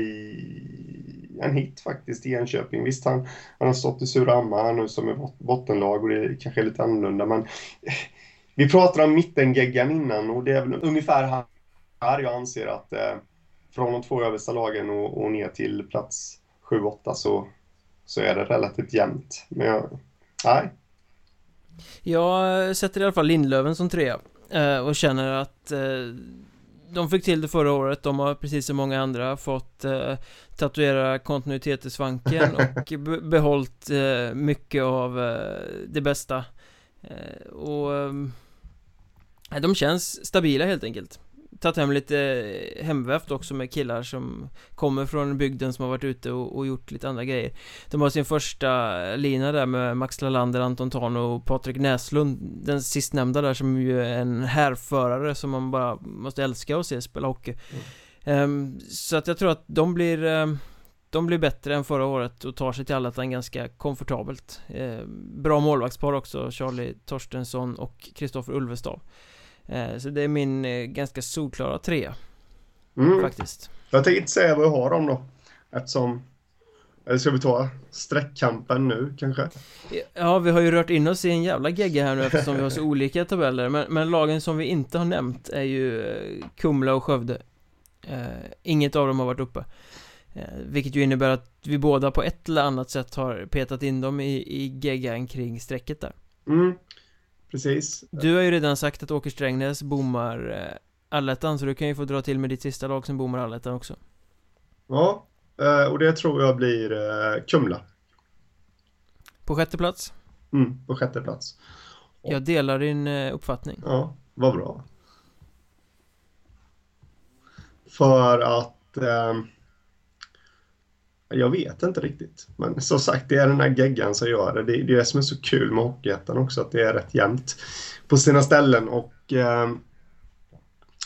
en hit faktiskt i Enköping. Visst, han, han har stått i Surahammar nu som är bottenlag och det kanske är lite annorlunda, men [LAUGHS] vi pratade om mittengeggan innan och det är väl ungefär här jag anser att eh, från de två översta lagen och, och ner till plats 7-8 så, så är det relativt jämnt. Men jag, nej. Jag sätter i alla fall Lindlöven som trea eh, och känner att eh, de fick till det förra året, de har precis som många andra fått eh, tatuera kontinuitet i svanken [LAUGHS] och behållit eh, mycket av eh, det bästa. Eh, Och de känns stabila helt enkelt tagit hem lite hemvävt också med killar som kommer från bygden som har varit ute och, och gjort lite andra grejer. De har sin första lina där med Max Lalander, Anton Tano och Patrik Näslund. Den sistnämnda där som ju är en härförare som man bara måste älska att se spela hockey. Mm. um, Så att jag tror att de blir um, de blir bättre än förra året och tar sig till allettan ganska komfortabelt. Eh, Bra målvaktspar också, Charlie Torstensson och Kristoffer Ulvestav Eh, så det är min eh, ganska solklara trea mm. Faktiskt. Jag tänkte inte säga vad jag har dem då Eftersom Eller ska vi ta streckkampen nu kanske? Ja, vi har ju rört in oss i en jävla gegga här nu eftersom vi har så [LAUGHS] olika tabeller. Men, men, lagen som vi inte har nämnt är ju eh, Kumla och Skövde. Eh, Inget av dem har varit uppe. Eh, Vilket ju innebär att vi båda på ett eller annat sätt har petat in dem i, i geggan kring strecket där. Mm Precis. Du har ju redan sagt att Åker Strängnäs bommar eh, allettan, så du kan ju få dra till med ditt sista lag som bommar allettan också. Ja, eh, och det tror jag blir eh, Kumla. På sjätte plats? Mm, på sjätte plats. Jag delar din uppfattning. Ja, vad bra. För att eh, jag vet inte riktigt. Men som sagt, det är den här geggan som gör det. Det är det som är så kul med Hockeyettan också, att det är rätt jämnt på sina ställen. Och eh,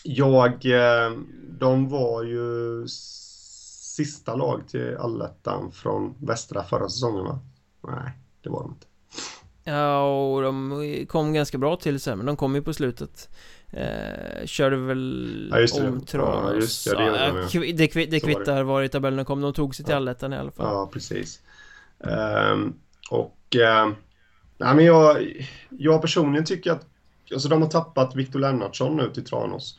jag, eh, de var ju sista lag till allettan från västra förra säsongen va? Nej, det var de inte. Ja, och de kom ganska bra till sen, men de kom ju på slutet. Eh, körde väl ja, just det. om Tranås. Ja, just det, det, det, det, det kvittar var i tabellen kom. De tog sig till ja. allettan i alla fall. Ja, precis. Um, och... Uh, nej, men jag, jag personligen tycker att... Alltså de har tappat Viktor Lennartsson nu till Tranås.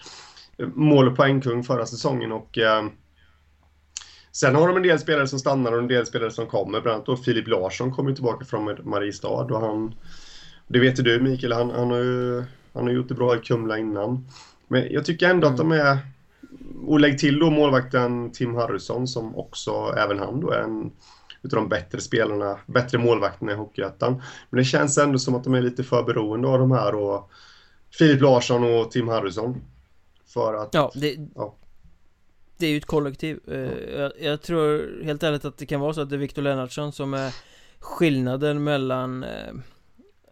Mål och poängkung förra säsongen och... Uh, Sen har de en del spelare som stannar och en del spelare som kommer. Bland annat då Filip Larsson kommer tillbaka från Mariestad och han... Det vet ju du Mikael, han, han har ju han har gjort det bra i Kumla innan. Men jag tycker ändå att de är... Och lägg till då målvakten Tim Harrison som också, även han då, är en utav de bättre spelarna, bättre målvakterna i Hockeyettan. Men det känns ändå som att de är lite för beroende av de här och Filip Larsson och Tim Harrison. För att... Ja, det, ja. det är ju ett kollektiv. Eh, ja. Jag, jag, tror helt ärligt att det kan vara så att det är Viktor Lennartsson som är skillnaden mellan eh,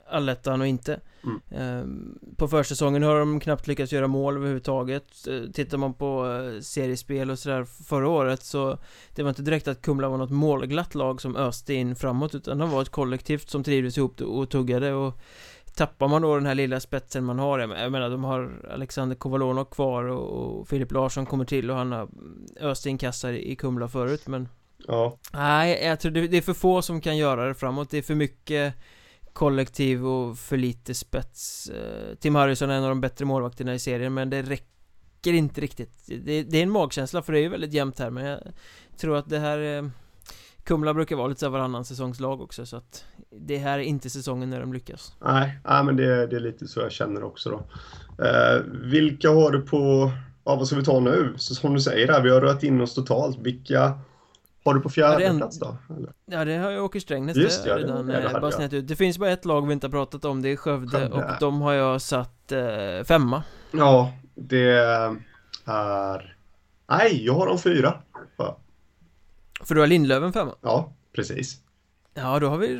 allettan och inte. Mm. Ehm, på försäsongen har de knappt lyckats göra mål överhuvudtaget. Eh, Tittar man på eh, seriespel och sådär förra året så Det var inte direkt att Kumla var något målglatt lag som öste in framåt utan de var ett kollektivt som trivdes ihop och tuggade. Och Tappar man då den här lilla spetsen man har Jag menar de har Alexander Kovalonov kvar och Filip Larsson kommer till och han har öst in kassar i Kumla förut men Ja. Nej, jag tror det är för få som kan göra det framåt. Det är för mycket kollektiv och för lite spets. Eh, Tim Harrison är en av de bättre målvakterna i serien men det räcker inte riktigt. Det, det är en magkänsla för det är ju väldigt jämnt här men jag tror att det här eh, Kumla brukar vara lite så varannan säsongslag också så att Det här är inte säsongen när de lyckas. Nej, nej men det, det är lite så jag känner också då. Eh, Vilka har du på Ja vad ska vi ta nu? Så som du säger här, vi har rört in oss totalt. Vilka har du på fjärde en... plats då? Eller? Ja det har jag Åker Strängnäs Just, det ja, redan det, det bara ut Det finns bara ett lag vi inte har pratat om Det är Skövde, Skövde. och de har jag satt eh, femma Ja Det är Nej, jag har de fyra ja. För du har Lindlöven femma? Ja, precis Ja, då har vi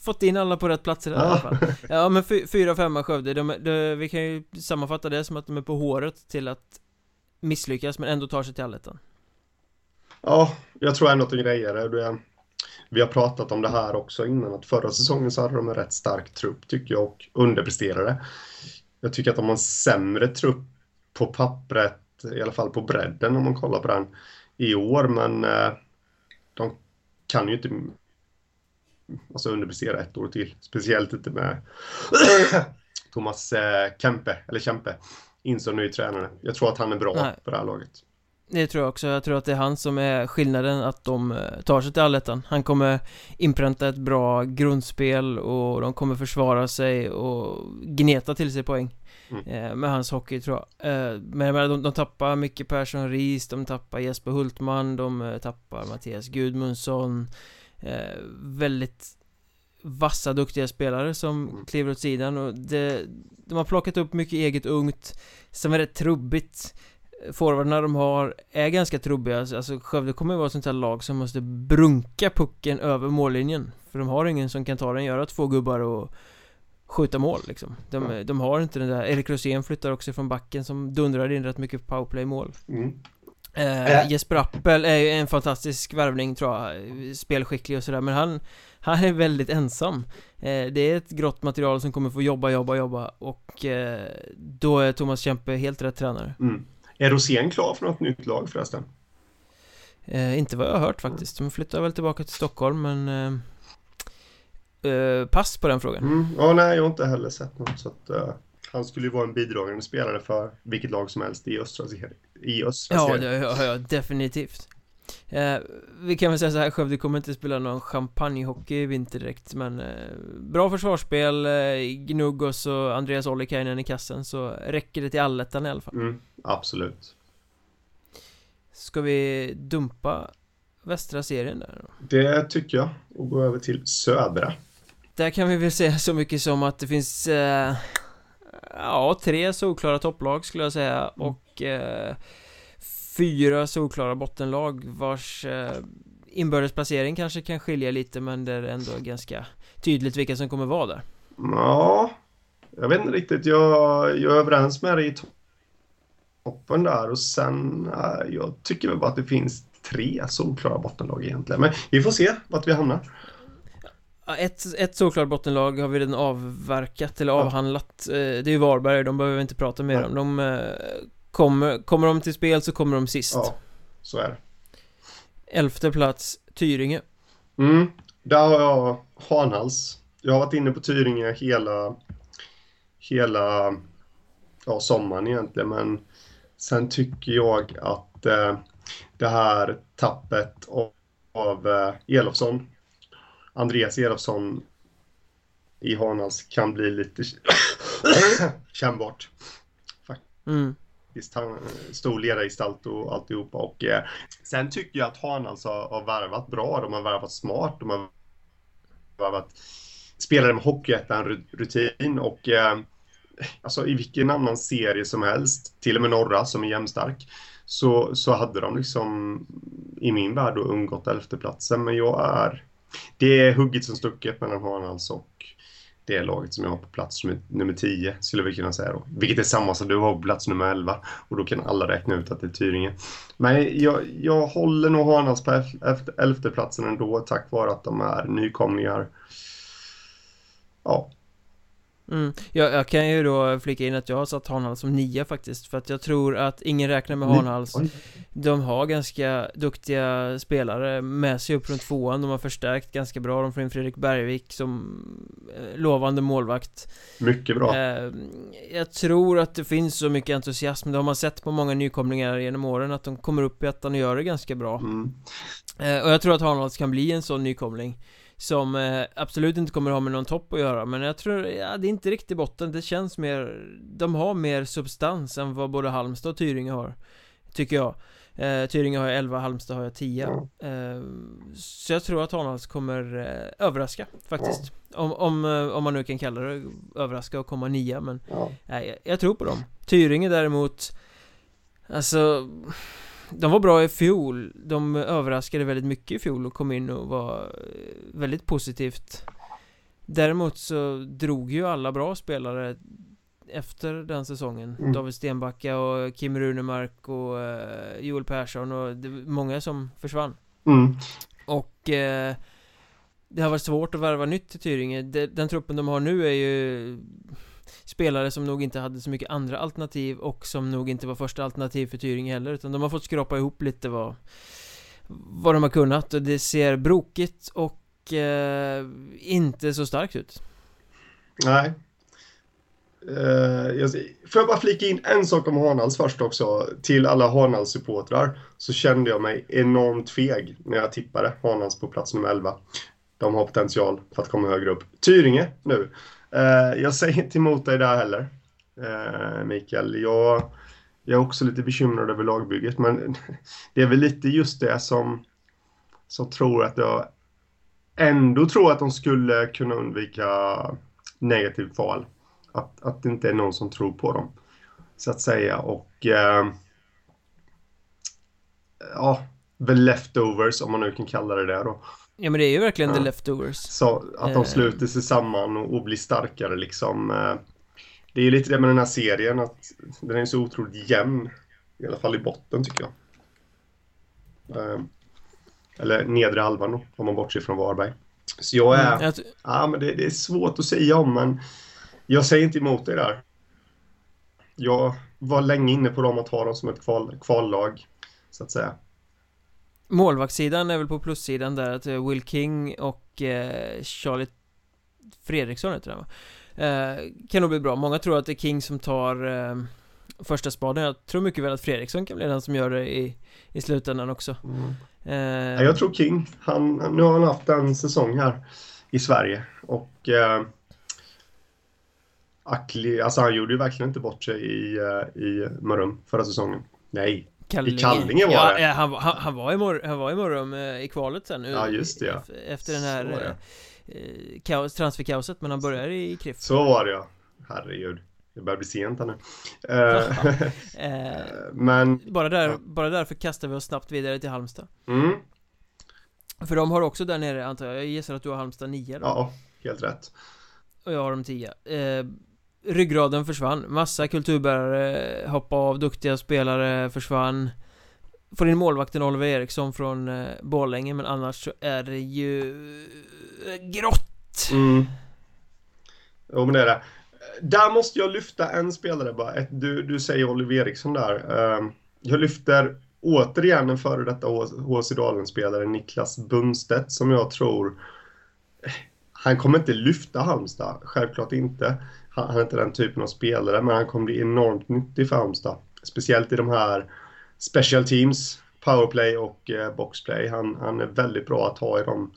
fått in alla på rätt platser i alla fall Ja, men fyra, femma Skövde, de, de, vi kan ju sammanfatta det som att de är på håret till att misslyckas men ändå tar sig till allettan Ja, jag tror ändå att det grejer det. Vi har pratat om det här också innan, att förra säsongen så hade de en rätt stark trupp tycker jag och underpresterade. Jag tycker att de har en sämre trupp på pappret, i alla fall på bredden om man kollar på den, i år, men eh, de kan ju inte alltså underprestera ett år till. Speciellt inte med [COUGHS] Thomas eh, Kempe, eller Kempe, in som ny tränare. Jag tror att han är bra Nej. på det här laget. Det tror jag också, jag tror att det är han som är skillnaden att de eh, tar sig till allettan. Han kommer inpränta ett bra grundspel och de kommer försvara sig och gneta till sig poäng. Mm. Eh, med hans hockey tror jag. Eh, Men de, de tappar Micke Persson Ris, de tappar Jesper Hultman, de tappar Mattias Gudmundsson. Väldigt vassa, duktiga spelare som mm. kliver åt sidan och det, de har plockat upp mycket eget ungt som är rätt trubbigt forwardarna de har är ganska trubbiga. Alltså Skövde kommer att vara ett sånt här lag som måste brunka pucken över mållinjen. För de har ingen som kan ta den, göra två gubbar och skjuta mål liksom. De, mm. de har inte den där, Erik Rosén flyttar också från backen som dundrar in rätt mycket powerplay-mål. Mm. eh, Jesper Appel är ju en fantastisk värvning tror jag. Spelskicklig och sådär. Men han Han är väldigt ensam. Eh, Det är ett grått material som kommer få jobba, jobba, jobba. Och eh, Då är Thomas Kempe helt rätt tränare. Mm. Är Rosén klar för något nytt lag förresten? Eh, inte vad jag har hört faktiskt. De flyttar väl tillbaka till Stockholm men eh, eh, Pass på den frågan. Mm. Ja, nej, jag har inte heller sett något så att uh, Han skulle ju vara en bidragande spelare för vilket lag som helst i östra, i östra Ja, det, ja, ja, definitivt. Eh, vi kan väl säga så här, Skövde kommer inte spela någon champagnehockey i vinter direkt Men eh, bra försvarsspel, eh, Gnuggos och Andreas Ollikainen i kassen Så räcker det till allettan i alla fall mm, Absolut Ska vi dumpa västra serien där då? Det tycker jag, och gå över till södra Där kan vi väl säga så mycket som att det finns eh, Ja, tre solklara topplag skulle jag säga mm. och eh, fyra solklara bottenlag vars eh, inbördes placering kanske kan skilja lite men det är ändå ganska tydligt vilka som kommer vara där. Ja, jag vet inte riktigt. Jag, jag är överens med dig i toppen där. Och sen äh, jag tycker väl bara att det finns tre solklara bottenlag egentligen. Men vi får se vart vi hamnar. Ett, ett solklart bottenlag har vi redan avverkat eller avhandlat. Ja. Eh, det är ju Varberg, de behöver vi inte prata mer om. De eh, Kommer, kommer de till spel så kommer de sist. Ja, så är det. Elfte plats, Tyringe. Mm, där har jag Hanhals. Jag har varit inne på Tyringe hela Hela Ja, sommaren egentligen men Sen tycker jag att eh, Det här tappet av, av eh, Elofsson Andreas Elofsson i Hanhals kan bli lite [COUGHS] kännbart. Mm. Han stor ledargestalt och alltihopa. Och, eh, sen tycker jag att Hanals har, har värvat bra. De har värvat smart. De har värvat spelare med hockeyettan-rutin och eh, alltså i vilken annan serie som helst, till och med norra som är jämnstark, så, så hade de liksom i min värld då undgått elfteplatsen. Men jag är... Det är hugget som stucket mellan Hanals och det laget som jag har på plats nummer 10 skulle vi kunna säga då. Vilket är samma som du har på plats nummer 11 och då kan alla räkna ut att det är Tyringe. Men jag, jag håller nog Hanals på elfteplatsen ändå tack vare att de är nykomlingar. Ja, Mm. Jag, jag, kan ju då flika in att jag har satt Hanhals som nia faktiskt För att jag tror att ingen räknar med Hanhals De har ganska duktiga spelare med sig upp runt tvåan. De har förstärkt ganska bra. De får in Fredrik Bergvik som eh, lovande målvakt. Mycket bra. Eh, Jag tror att det finns så mycket entusiasm. Det har man sett på många nykomlingar genom åren Att de kommer upp i ettan och gör det ganska bra. Mm. eh, Och jag tror att Hanhals kan bli en sån nykomling som eh, absolut inte kommer ha med någon topp att göra Men jag tror, ja det är inte riktigt botten. Det känns mer De har mer substans än vad både Halmstad och Tyringe har Tycker jag. Eh, Tyringe har jag 11, Halmstad har jag 10 eh, Så jag tror att Hanhals kommer eh, överraska faktiskt. Om, om, eh, om man nu kan kalla det överraska och komma nia men ja. jag, jag tror på dem. Tyringe däremot Alltså de var bra i fjol De överraskade väldigt mycket i fjol och kom in och var eh, väldigt positivt Däremot så drog ju alla bra spelare efter den säsongen. Mm. David Stenbacka och Kim Runemark och eh, Joel Persson och det var många som försvann. Mm. Och eh, det har varit svårt att värva nytt till Tyringe. De, den truppen de har nu är ju spelare som nog inte hade så mycket andra alternativ och som nog inte var första alternativ för Tyringe heller utan de har fått skrapa ihop lite vad vad de har kunnat och det ser brokigt och eh, inte så starkt ut. Nej. Uh, jag, får jag bara flika in en sak om Hanals först också? Till alla Hanals-supportrar så kände jag mig enormt feg när jag tippade Hanals på plats nummer 11. De har potential för att komma högre upp. Tyringe nu. Eh, jag säger inte emot dig där heller, eh, Mikael. Jag, jag är också lite bekymrad över lagbygget, men [LAUGHS] det är väl lite just det som, som tror att jag ändå tror att de skulle kunna undvika negativt val. Att, att det inte är någon som tror på dem. Så att säga. Och eh, ja, the leftovers om man nu kan kalla det det då. Ja men det är ju verkligen Ja. the leftovers. Så att de Eh. sluter sig samman och, och blir starkare liksom. Eh, det är ju lite det med den här serien att den är så otroligt jämn. I alla fall i botten tycker jag. Eh, eller nedre halvan då, om man bortser från Varberg. Så jag är... Mm, jag Ja, men det, det är svårt att säga om, men jag säger inte emot dig där. Jag var länge inne på dem att ha dem som ett kval, kvallag, så att säga. Målvaktssidan är väl på plussidan där att eh, Will King och eh, Charlie Fredriksson heter han? Eh, kan nog bli bra. Många tror att det är King som tar eh, första spaden. Jag tror mycket väl att Fredriksson kan bli den som gör det i, i slutändan också. Eh, Ja, jag tror King, han, nu har han haft en säsong här i Sverige och eh, Akli, alltså han gjorde ju verkligen inte bort sig i, eh, i Mörrum förra säsongen. Nej, Kallinge. I Kallinge var ja, det. Ja, han, var- han, han, var i mor, han var i Mörrum eh, i kvalet sen nu. Ja, just det, ja. Efter den här eh, eh, kaos, transferkaoset, men han börjar i KRIF. så var det ja. Herregud, det börjar bli sent här nu. Eh, [LAUGHS] Eh, men, bara, där, Ja. bara därför kastar vi oss snabbt vidare till Halmstad. mm, För de har också där nere antar jag, jag gissar att du har Halmstad 9 då? ja, helt rätt. Och jag har dem 10 eh, Ryggraden försvann, massa kulturbärare hoppade av, duktiga spelare försvann Får in målvakten Oliver Eriksson från eh, Borlänge men annars så är det ju eh, grått Mm. Jo, men det är det. Där måste jag lyfta en spelare bara. Ett, du, du säger Oliver Eriksson där. Ehm, jag lyfter återigen en före detta HC Dalen-spelare, Niklas Bundstedt, som jag tror... Eh, han kommer inte lyfta Halmstad, självklart inte. Han, är inte den typen av spelare, men han kommer bli enormt nyttig för Halmstad. Speciellt i de här special teams, powerplay och eh, boxplay. Han, han är väldigt bra att ha i de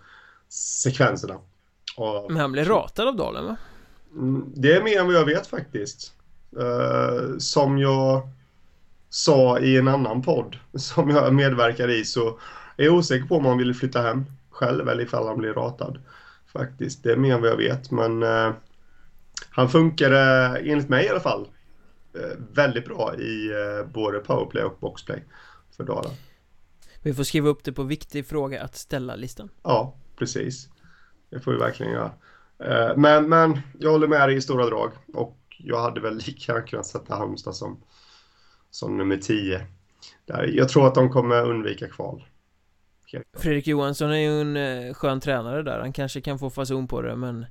sekvenserna. Och, Men han blev ratad av Dalen va? Mm, Det är mer än vad jag vet faktiskt. Eh, som jag sa i en annan podd [LAUGHS] som jag medverkar i så är jag osäker på om han vill flytta hem själv eller ifall han blir ratad. Faktiskt, det är mer än vad jag vet men eh, han funkade enligt mig i alla fall eh, väldigt bra i eh, både powerplay och boxplay för Dalen. Vi får skriva upp det på viktig fråga att ställa-listan Ja, precis. Det får vi verkligen göra. Eh, Men, men jag håller med dig i stora drag och jag hade väl lika gärna kunnat sätta Halmstad som, som nummer 10. Där, jag tror att de kommer undvika kval. Fredrik Johansson är ju en skön tränare där, han kanske kan få fason på det men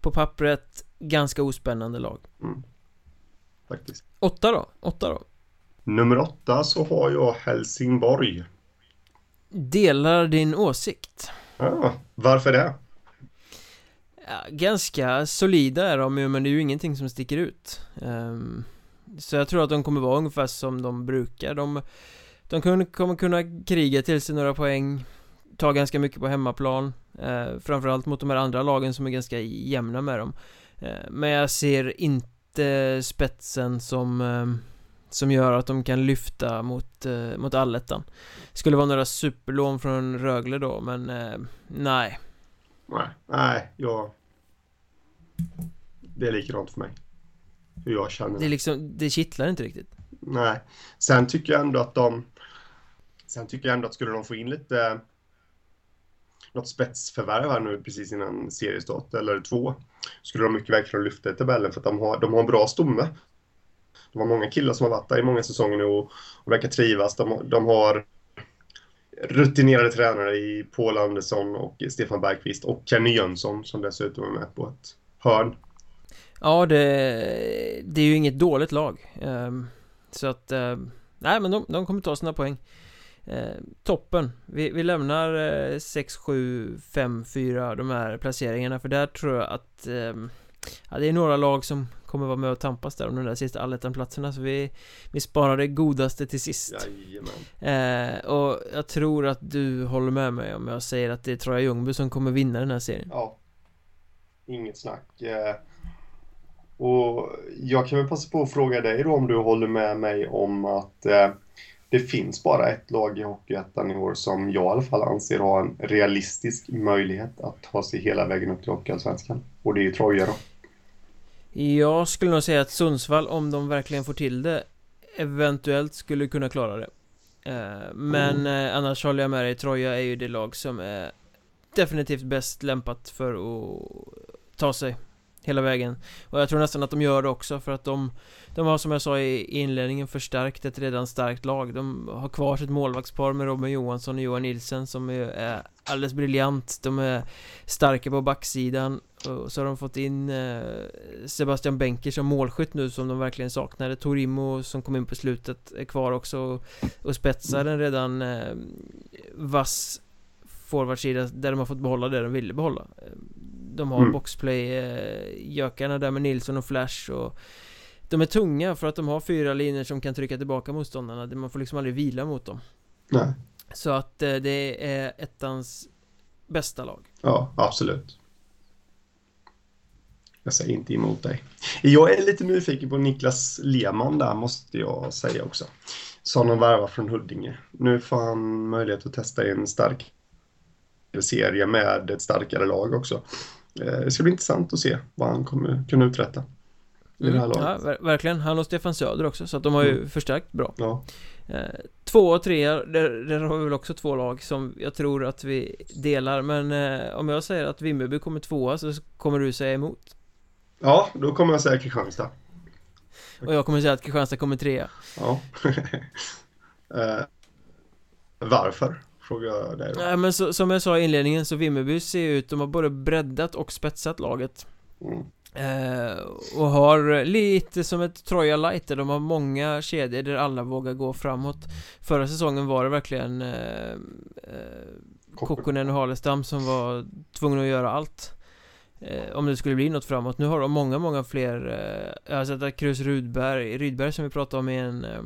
På pappret, ganska ospännande lag Faktiskt. Åtta då? Åtta då? Nummer 8 så har jag Helsingborg. Delar din åsikt? Ah, varför det? Ja, ganska solida är de ju, men det är ju ingenting som sticker ut Ehm, Så jag tror att de kommer vara ungefär som de brukar De, de kommer kunna kriga till sig några poäng Ta ganska mycket på hemmaplan eh, Framförallt mot de här andra lagen som är ganska jämna med dem Men jag ser inte spetsen som ehm, Som gör att de kan lyfta mot, eh, mot allettan Skulle vara några superlån från Rögle då, men eh, nej Nej, nej, jag... Det är likadant för mig. Hur jag känner. Det är liksom, det kittlar inte riktigt Nej. Sen tycker jag ändå att de... Sen tycker jag ändå att skulle de få in lite något spetsförvärv här nu precis innan seriestart, eller två, skulle de mycket väl kunna lyfta i tabellen för att de har, de har en bra stomme. De har många killar som har varit där i många säsonger nu och, och verkar trivas. De, de har rutinerade tränare i Paul Andersson och Stefan Bergqvist och Kenny Jönsson som dessutom är med på ett hörn. Ja, det, det är ju inget dåligt lag. Ehm, så att, ehm, nej men de, de kommer ta sina poäng. Uh, toppen. Vi, vi lämnar uh, 6, 7, 5, 4 de här placeringarna. För där tror jag att um, ja, det är några lag som kommer vara med och tampas där om de där sista allettan-platserna. Så vi, vi sparar det godaste till sist. Eh, Och jag tror att du håller med mig om jag säger att det är Troja Ljungby som kommer vinna den här serien. Ja. Inget snack. Eh, Och jag kan väl passa på att fråga dig då om du håller med mig om att eh, det finns bara ett lag i Hockeyettan i år som jag i alla fall anser har en realistisk möjlighet att ta sig hela vägen upp till Hockeyallsvenskan. Och det är ju Troja då. Jag skulle nog säga att Sundsvall, om de verkligen får till det Eventuellt skulle kunna klara det eh, Men mm. annars håller jag med dig, Troja är ju det lag som är Definitivt bäst lämpat för att ta sig Hela vägen. Och jag tror nästan att de gör det också för att de De har som jag sa i inledningen förstärkt ett redan starkt lag. De har kvar sitt målvaktspar med Robin Johansson och Johan Nilsen som är alldeles briljant. De är starka på backsidan och så har de fått in eh, Sebastian Benker som målskytt nu som de verkligen saknade Torimo som kom in på slutet är kvar också och, och spetsar en redan eh, vass forwardsida där de har fått behålla det de ville behålla De har mm. boxplay eh, där med Nilsson och Flash och De är tunga för att de har fyra linjer som kan trycka tillbaka motståndarna Man får liksom aldrig vila mot dem Nej Så att eh, det är ettans bästa lag Ja, absolut jag säger inte emot dig. Jag är lite nyfiken på Niklas Lehmann där, måste jag säga också. Som de värvar från Huddinge. Nu får han möjlighet att testa en stark serie med ett starkare lag också. Eh, det ska bli intressant att se vad han kommer kunna uträtta. I mm, det här mm, laget. Ja, verkligen. Han och Stefan Söder också, så att de har ju mm. förstärkt bra. Ja. Eh, två och tre, där, där, har vi väl också två lag som jag tror att vi delar Men eh, om jag säger att Vimmerby kommer tvåa så kommer du säga emot Ja, då kommer jag säga Kristianstad. Och jag kommer säga att Kristianstad kommer trea. Ja. [LAUGHS] eh, varför? Frågar jag dig då. Nej, men så, som jag sa i inledningen så Vimmerby ser ut, de har både breddat och spetsat laget. Mm. Eh, och har lite som ett Troja Light där de har många kedjor där alla vågar gå framåt Förra säsongen var det verkligen eh, eh, Kokkonen och Halestam som var tvungna att göra allt eh, Om det skulle bli något framåt Nu har de många, många fler eh, Jag har sett att Krus Rudberg, Rydberg som vi pratade om i en eh,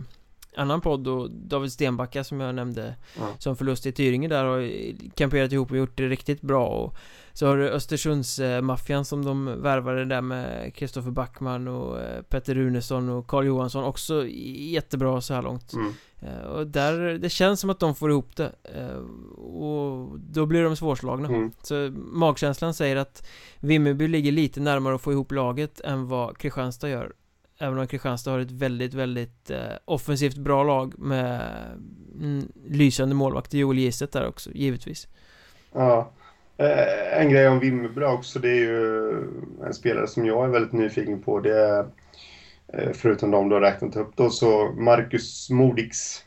annan podd och David Stenbacka som jag nämnde mm. Som förlust i Tyringe där och kamperat ihop och gjort det riktigt bra och Så har du Östersundsmaffian som de värvade där med Kristoffer Backman och eh, Petter Runesson och Karl Johansson också jättebra så här långt mm. Eh, och där, det känns som att de får ihop det eh, Och då blir de svårslagna mm. Så magkänslan säger att Vimmerby ligger lite närmare att få ihop laget än vad Kristianstad gör Även om Kristianstad har ett väldigt, väldigt eh, offensivt bra lag med mm, lysande målvakt Joel Gisset där också, givetvis. Ja. Eh, en grej om Vimmerby också, det är ju en spelare som jag är väldigt nyfiken på. Det är, eh, förutom de du har räknat upp då, så Marcus Modix.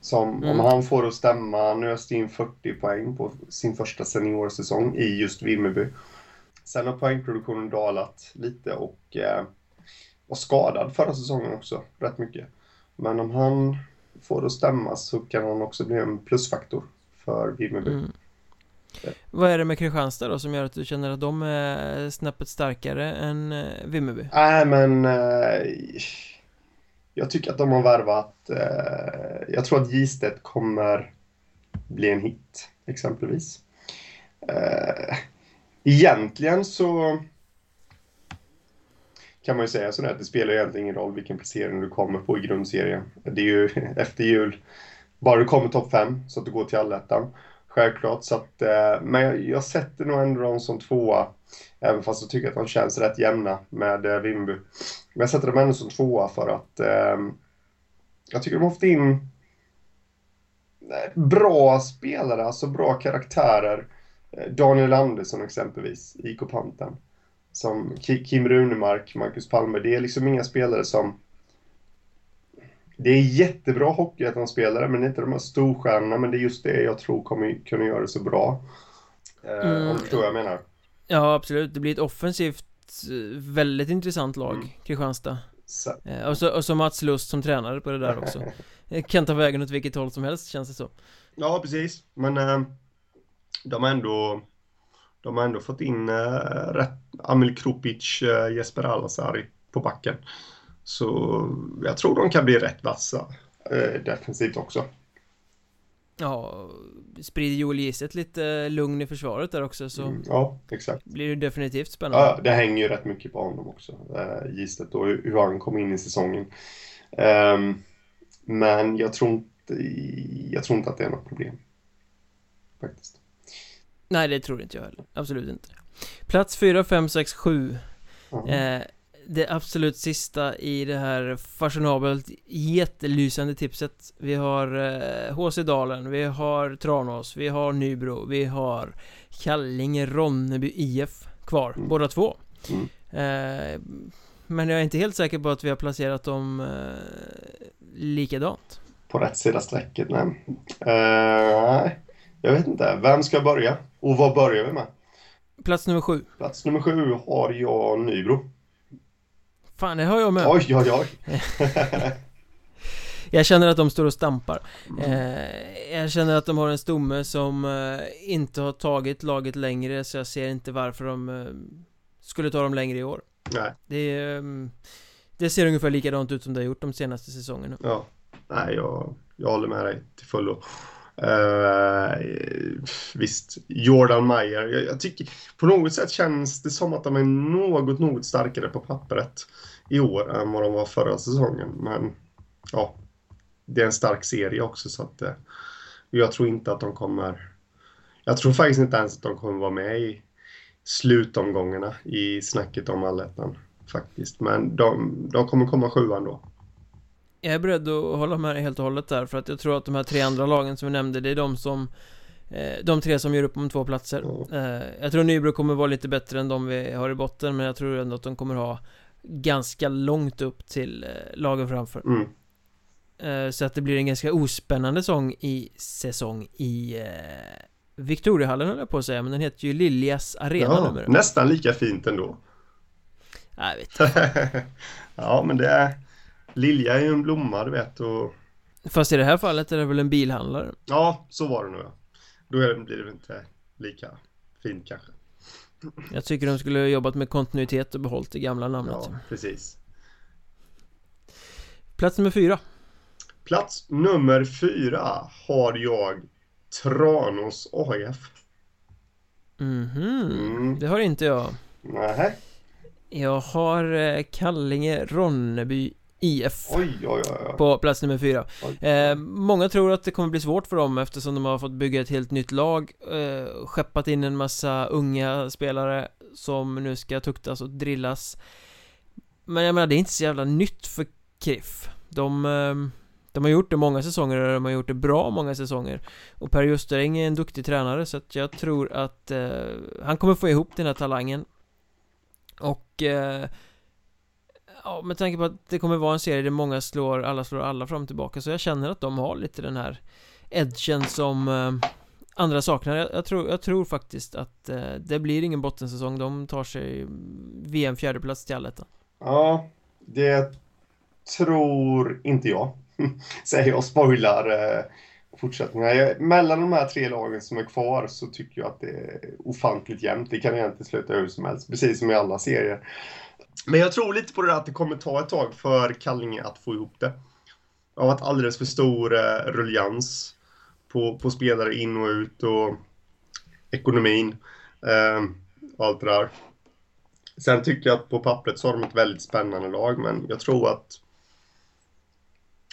Som, mm. om han får att stämma, han öste in 40 poäng på sin första seniorsäsong i just Vimmerby. Sen har poängproduktionen dalat lite och eh, var skadad förra säsongen också, rätt mycket. Men om han får det att stämma så kan han också bli en plusfaktor för Vimmerby. Mm. Vad är det med Kristianstad då som gör att du känner att de är snäppet starkare än eh, Vimmerby? Nej men eh, Jag tycker att de har värvat eh, Jag tror att Gistet kommer bli en hit exempelvis eh, Egentligen så kan man ju säga sådär att det spelar egentligen ingen roll vilken placering du kommer på i grundserien. Det är ju [LAUGHS] efter jul, bara du kommer topp 5 så att du går till allettan. Självklart, så att, eh, men jag, jag sätter nog ändå dem som tvåa. Även fast jag tycker att de känns rätt jämna med eh, Vimby. Men jag sätter dem ändå som tvåa för att eh, jag tycker de har fått in eh, bra spelare, alltså bra karaktärer Daniel Andersson exempelvis, IK Panten. Som Kim Runemark, Marcus Palme. Det är liksom inga spelare som... Det är jättebra hockeyettan-spelare, men det är inte de här storstjärnorna. Men det är just det jag tror kommer kunna göra det så bra. Eh, mm. Om du förstår vad jag menar. Ja, absolut. Det blir ett offensivt, väldigt intressant lag, mm. Kristianstad. Så. Eh, och, så, och så Mats Lust som tränare på det där också [LAUGHS] Kan ta vägen åt vilket håll som helst känns det så Ja precis, men äh, de har ändå De har ändå fått in äh, rätt Amil Krupic, äh, Jesper Alasari på backen. Så jag tror de kan bli rätt vassa defensivt också. Ja, sprider Joel Gisset lite lugn i försvaret där också så mm, Ja, exakt. Blir det definitivt spännande. Ja, det hänger ju rätt mycket på honom också äh, Gistet och hur han kom in i säsongen. Um, Men jag tror inte Jag tror inte att det är något problem Faktiskt Nej, det tror inte jag heller. Absolut inte. Plats 4, 5, 6, 7 eh, det absolut sista i det här fashionabelt jättelysande tipset. Vi har HC eh, Dalen, vi har Tranås, vi har Nybro, vi har Kallinge Ronneby IF kvar, mm. båda två. Mm. eh, Men jag är inte helt säker på att vi har placerat dem eh, likadant. På rätt sida strecket, nej. Eh, Jag vet inte, vem ska börja? Och vad börjar vi med? Plats nummer sju. Plats nummer sju har jag Nybro. Fan, det har jag med. Oj, oj, oj. [LAUGHS] Jag känner att de står och stampar. Eh, Jag känner att de har en stomme som eh, inte har tagit laget längre Så jag ser inte varför de eh, skulle ta dem längre i år. Nej. Det, det ser ungefär likadant ut som det har gjort de senaste säsongerna. Ja. Nej, jag, jag håller med dig till fullo Uh, visst, Jordan Meyer. Jag, jag, tycker på något sätt känns det som att de är något, något starkare på pappret i år än vad de var förra säsongen. Men ja, det är en stark serie också så att uh, jag tror inte att de kommer... Jag tror faktiskt inte ens att de kommer vara med i slutomgångarna i snacket om allettan faktiskt. Men de, de kommer komma sjua ändå. Jag är beredd att hålla med dig helt och hållet där för att jag tror att de här tre andra lagen som vi nämnde det är de som eh, De tre som gör upp om två platser mm. Jag tror Nybro kommer vara lite bättre än de vi har i botten men jag tror ändå att de kommer ha ganska långt upp till eh, lagen framför mm. Eh, så att det blir en ganska ospännande sång i säsong i eh, Victoriahallen höll jag på att säga, men den heter ju Liljas Arena ja, numera. Nästan lika fint ändå Jag vet [LAUGHS] Ja, men det är Lilja är ju en blomma, du vet och Fast i det här fallet är det väl en bilhandlare? Ja, så var det nog ja. Då blir det väl inte lika fint kanske. Jag tycker de skulle ha jobbat med kontinuitet och behållit det gamla namnet. Ja, precis. Plats nummer fyra. Plats nummer fyra har jag Tranås AIF Mhm, mm. det har inte jag. Nej. Jag har eh, Kallinge Ronneby IF oj, oj, oj, På plats nummer fyra. Eh, Många tror att det kommer bli svårt för dem eftersom de har fått bygga ett helt nytt lag eh, Skeppat in en massa unga spelare Som nu ska tuktas och drillas. Men jag menar det är inte så jävla nytt för KIF De eh, de har gjort det många säsonger och de har gjort det bra många säsonger. Och Per Justereng är en duktig tränare så att jag tror att eh, han kommer få ihop den här talangen. Och eh, Ja, med tanke på att det kommer vara en serie där många slår, alla slår alla fram och tillbaka Så jag känner att de har lite den här edgen som eh, andra saknar jag, jag, tror, jag tror faktiskt att eh, det blir ingen bottensäsong De tar sig VM fjärdeplats till allettan Ja, det tror inte jag [LAUGHS] Säger jag och spoilar eh, fortsättningar. Mellan de här tre lagen som är kvar så tycker jag att det är ofantligt jämnt. Det kan egentligen sluta hur som helst, precis som i alla serier. Men jag tror lite på det där att det kommer ta ett tag för Kallinge att få ihop det. Det har varit alldeles för stor eh, ruljans på, på spelare in och ut och ekonomin eh, och allt det där. Sen tycker jag att på pappret så har de ett väldigt spännande lag, men jag tror att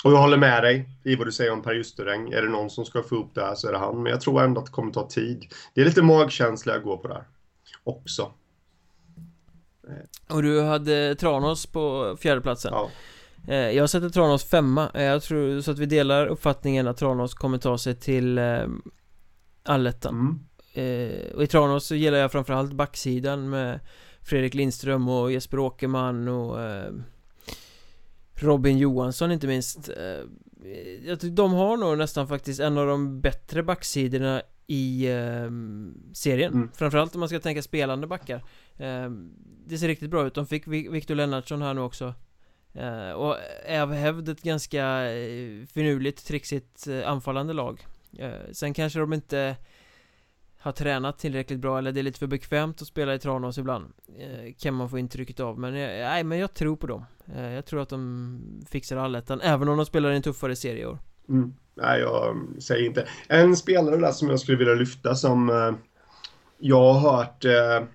och jag håller med dig i vad du säger om Per Justeräng. Är det någon som ska få ihop det här så är det han. Men jag tror ändå att det kommer ta tid. Det är lite magkänsla jag går på där. Också. Och du hade Tranås på fjärdeplatsen. Ja. Eh, jag sätter Tranås femma. Eh, Jag tror så att vi delar uppfattningen att Tranås kommer ta sig till eh, Allettan. Eh, Och i Tranås så gillar jag framförallt backsidan med Fredrik Lindström och Jesper Åkerman och Robin Johansson inte minst. Jag tycker de har nog nästan faktiskt en av de bättre backsidorna i eh, serien. Mm. Framförallt om man ska tänka spelande backar. Eh, Det ser riktigt bra ut, de fick Victor Lennartsson här nu också. Eh, Och är av hävd ett ganska eh, finurligt, trixigt eh, anfallande lag. Eh, Sen kanske de inte har tränat tillräckligt bra eller det är lite för bekvämt att spela i Tranås ibland Kan man få intrycket av. Men, nej men jag tror på dem. Jag tror att de fixar allettan även om de spelar i en tuffare serie i år. Mm. Nej, jag säger inte. En spelare där som jag skulle vilja lyfta som eh, jag har hört eh,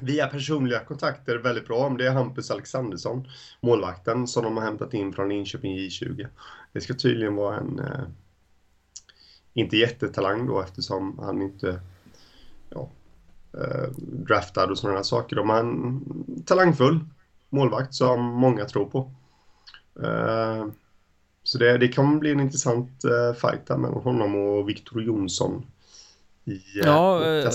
via personliga kontakter väldigt bra om det är Hampus Alexandersson, målvakten som de har hämtat in från Linköping J20. Det ska tydligen vara en, eh, inte jättetalang då eftersom han inte ja, eh, draftad och sådana saker. Men en talangfull målvakt som många tror på. Eh, så det, det kan bli en intressant uh, fight där mellan honom och Viktor Jonsson i uh, Ja, uh,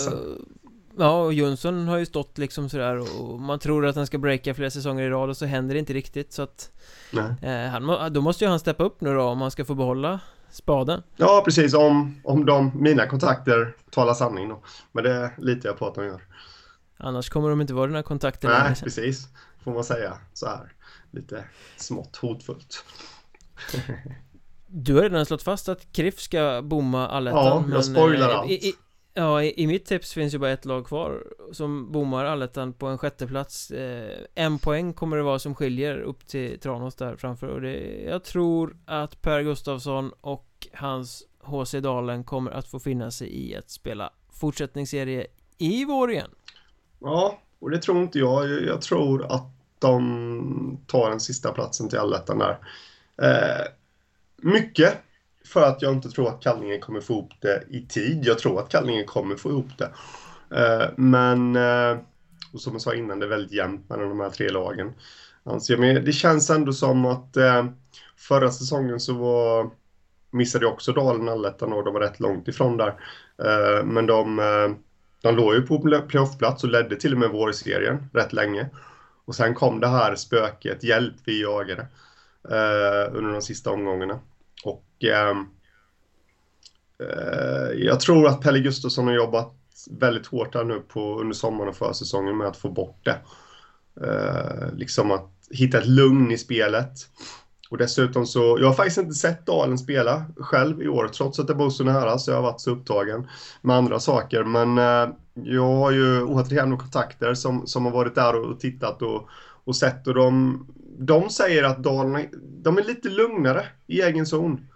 ja, och Jonsson har ju stått liksom sådär och man tror att han ska breaka flera säsonger i rad och så händer det inte riktigt så att Nej. han, Då måste ju han steppa upp nu då om han ska få behålla spaden. Ja, precis, om, om de, mina kontakter talar sanning då. Men det litar jag på att de gör. Annars kommer de inte vara dina kontakter Nej, precis, får man säga så här. Lite smått hotfullt du har redan slått fast att KRIF ska bomma allettan Ja, jag spoilar eh, allt. i, i, Ja, i, i, mitt tips finns ju bara ett lag kvar Som bommar allettan på en sjätteplats. Eh, En poäng kommer det vara som skiljer upp till Tranås där framför och det, Jag tror att Per Gustafsson och hans HC Dalen kommer att få finna sig i att spela fortsättningsserie i vår igen. Ja, och det tror inte jag. Jag tror att de tar den sista platsen till allettan där Eh, mycket för att jag inte tror att Kallinge kommer få ihop det i tid. Jag tror att Kallinge kommer få ihop det. Eh, men, eh, och som jag sa innan, det är väldigt jämnt mellan de här tre lagen. Alltså, Anser Men det känns ändå som att eh, förra säsongen så var, missade jag också Dalen allettan och de var rätt långt ifrån där. Eh, men de, eh, de låg ju på playoffplats och ledde till och med vårserien rätt länge. Och sen kom det här spöket, hjälp vi jagade eh, Eh, under de sista omgångarna. Och ehm, eh, jag tror att Pelle Gustafsson har jobbat väldigt hårt här nu på, under sommaren och försäsongen med att få bort det. Eh, liksom att hitta ett lugn i spelet. Och dessutom så, jag har faktiskt inte sett Dalen spela själv i år, trots att det bor så nära så jag har varit så upptagen med andra saker. Men eh, jag har ju återigen kontakter som, som har varit där och tittat och, och sett och de, de säger att Dalarna, de är lite lugnare i egen zon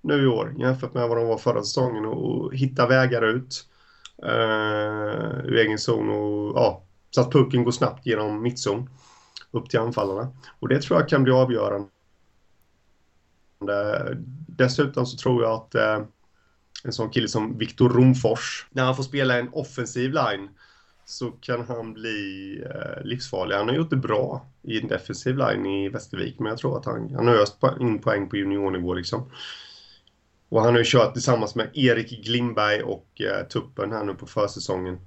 nu i år jämfört med vad de var förra säsongen och hitta vägar ut uh, ur egen zon och ja, så att pucken går snabbt genom mittzon upp till anfallarna. Och det tror jag kan bli avgörande. Dessutom så tror jag att uh, en sån kille som Viktor Romfors, när han får spela en offensiv line så kan han bli eh, livsfarlig. Han har gjort det bra i en defensiv line i Västervik, men jag tror att han, han har öst in poäng på juniornivå liksom. Och han har ju kört tillsammans med Erik Glimberg och eh, Tuppen här nu på försäsongen.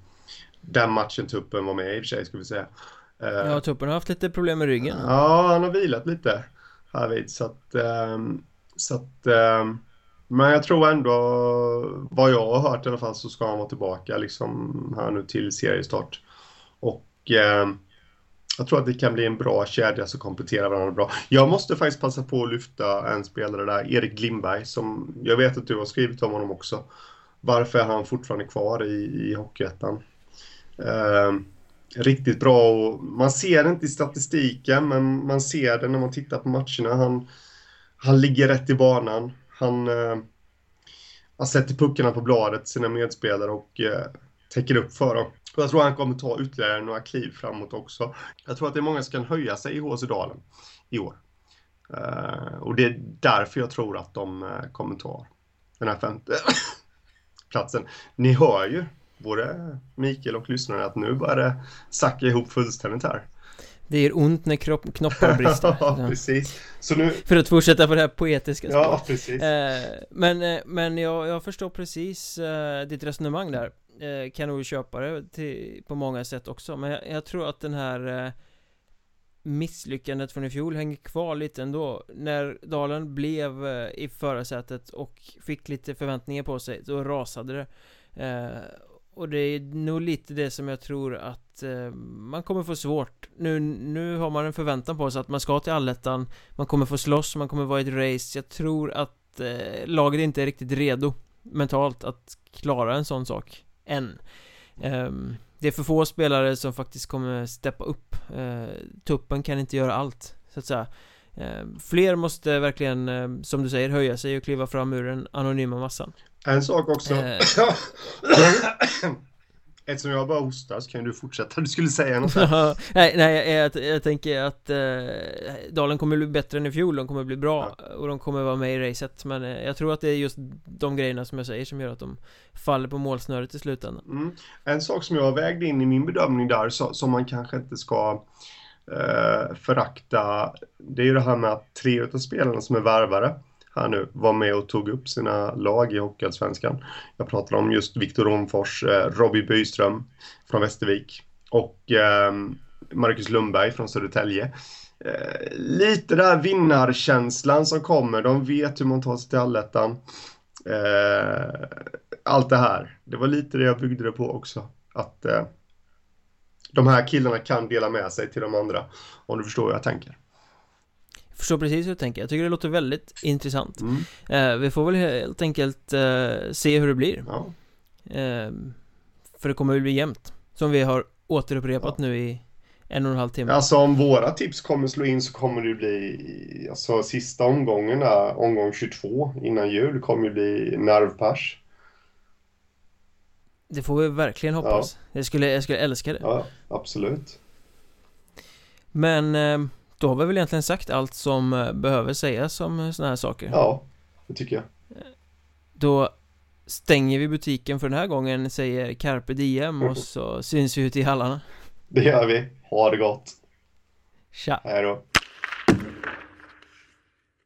Den matchen Tuppen var med i och för sig, ska vi säga. Eh, ja, Tuppen har haft lite problem med ryggen. Ja, han har vilat lite härvid, så att... Eh, så att eh, men jag tror ändå, vad jag har hört i alla fall, så ska han vara tillbaka liksom här nu till seriestart. Och eh, jag tror att det kan bli en bra kedja som kompletterar varandra bra. Jag måste faktiskt passa på att lyfta en spelare där, Erik Lindberg, som jag vet att du har skrivit om honom också. Varför är han fortfarande kvar i, i Hockeyettan? Eh, riktigt bra och man ser det inte i statistiken, men man ser det när man tittar på matcherna. Han, han ligger rätt i banan. Han, eh, han sätter puckarna på bladet sina medspelare och eh, täcker upp för dem. Och jag tror han kommer ta ytterligare några kliv framåt också. Jag tror att det är många som kan höja sig i HC Dalen i år. Eh, och det är därför jag tror att de eh, kommer ta den här femte [COUGHS] platsen. Ni hör ju, både eh, Mikael och lyssnarna, att nu börjar det sacka ihop fullständigt här. Det gör ont när kropp, knoppar brister. [LAUGHS] ja, precis. Så nu... För att fortsätta på det här poetiska spåret. Ja, precis. Eh, men, eh, men jag, jag förstår precis eh, ditt resonemang där. Kan nog köpa det till, på många sätt också. Men jag, jag tror att den här misslyckandet från i fjol hänger kvar lite ändå När Dalen blev i förarsätet och fick lite förväntningar på sig Då rasade det eh, och det är nog lite det som jag tror att eh, man kommer få svårt. Nu, nu har man en förväntan på sig att man ska till allettan. Man kommer få slåss, man kommer vara i ett race. Jag tror att eh, laget inte är riktigt redo Mentalt att klara en sån sak Än. Eh, det är för få spelare som faktiskt kommer steppa upp. Eh, Tuppen kan inte göra allt, så att säga. Fler måste verkligen, eh, som du säger, höja sig och kliva fram ur den anonyma massan En sak också eh. [COUGHS] Eftersom jag bara hostar så kan du fortsätta, du skulle säga något här. [LAUGHS] Nej, nej jag, jag, jag, tänker att eh, Dalen kommer bli bättre än i fjol, de kommer bli bra ja. och de kommer vara med i racet Men eh, jag tror att det är just de grejerna som jag säger som gör att de faller på målsnöret i slutändan mm. En sak som jag vägde in i min bedömning där, så, som man kanske inte ska eh, förakta Det är ju det här med att tre utav spelarna som är värvare här nu var med och tog upp sina lag i Hockeyallsvenskan. Jag pratar om just Viktor Romfors, eh, Robbie Byström från Västervik och eh, Marcus Lundberg från Södertälje. Eh, lite där vinnarkänslan som kommer, de vet hur man tar sig till allettan. Eh, allt det här, det var lite det jag byggde det på också. Att eh, de här killarna kan dela med sig till de andra, om du förstår hur jag tänker. Jag förstår precis hur du tänker, jag tycker det låter väldigt intressant mm. eh, Vi får väl helt enkelt eh, se hur det blir ja. eh, För det kommer väl bli jämnt Som vi har återupprepat ja. nu i en och en halv timme Alltså om våra tips kommer slå in så kommer det bli Alltså sista omgången där, omgång 22 innan jul kommer det bli nervpers Det får vi verkligen hoppas. Ja. jag, skulle, jag skulle älska det. Ja, absolut. Men eh, då har vi väl egentligen sagt allt som eh, behöver sägas om sådana här saker. Ja, det tycker jag. Då stänger vi butiken för den här gången, säger Carpe Diem och så syns vi ute i hallarna. Det gör vi, ha det gott. Tja. Hej då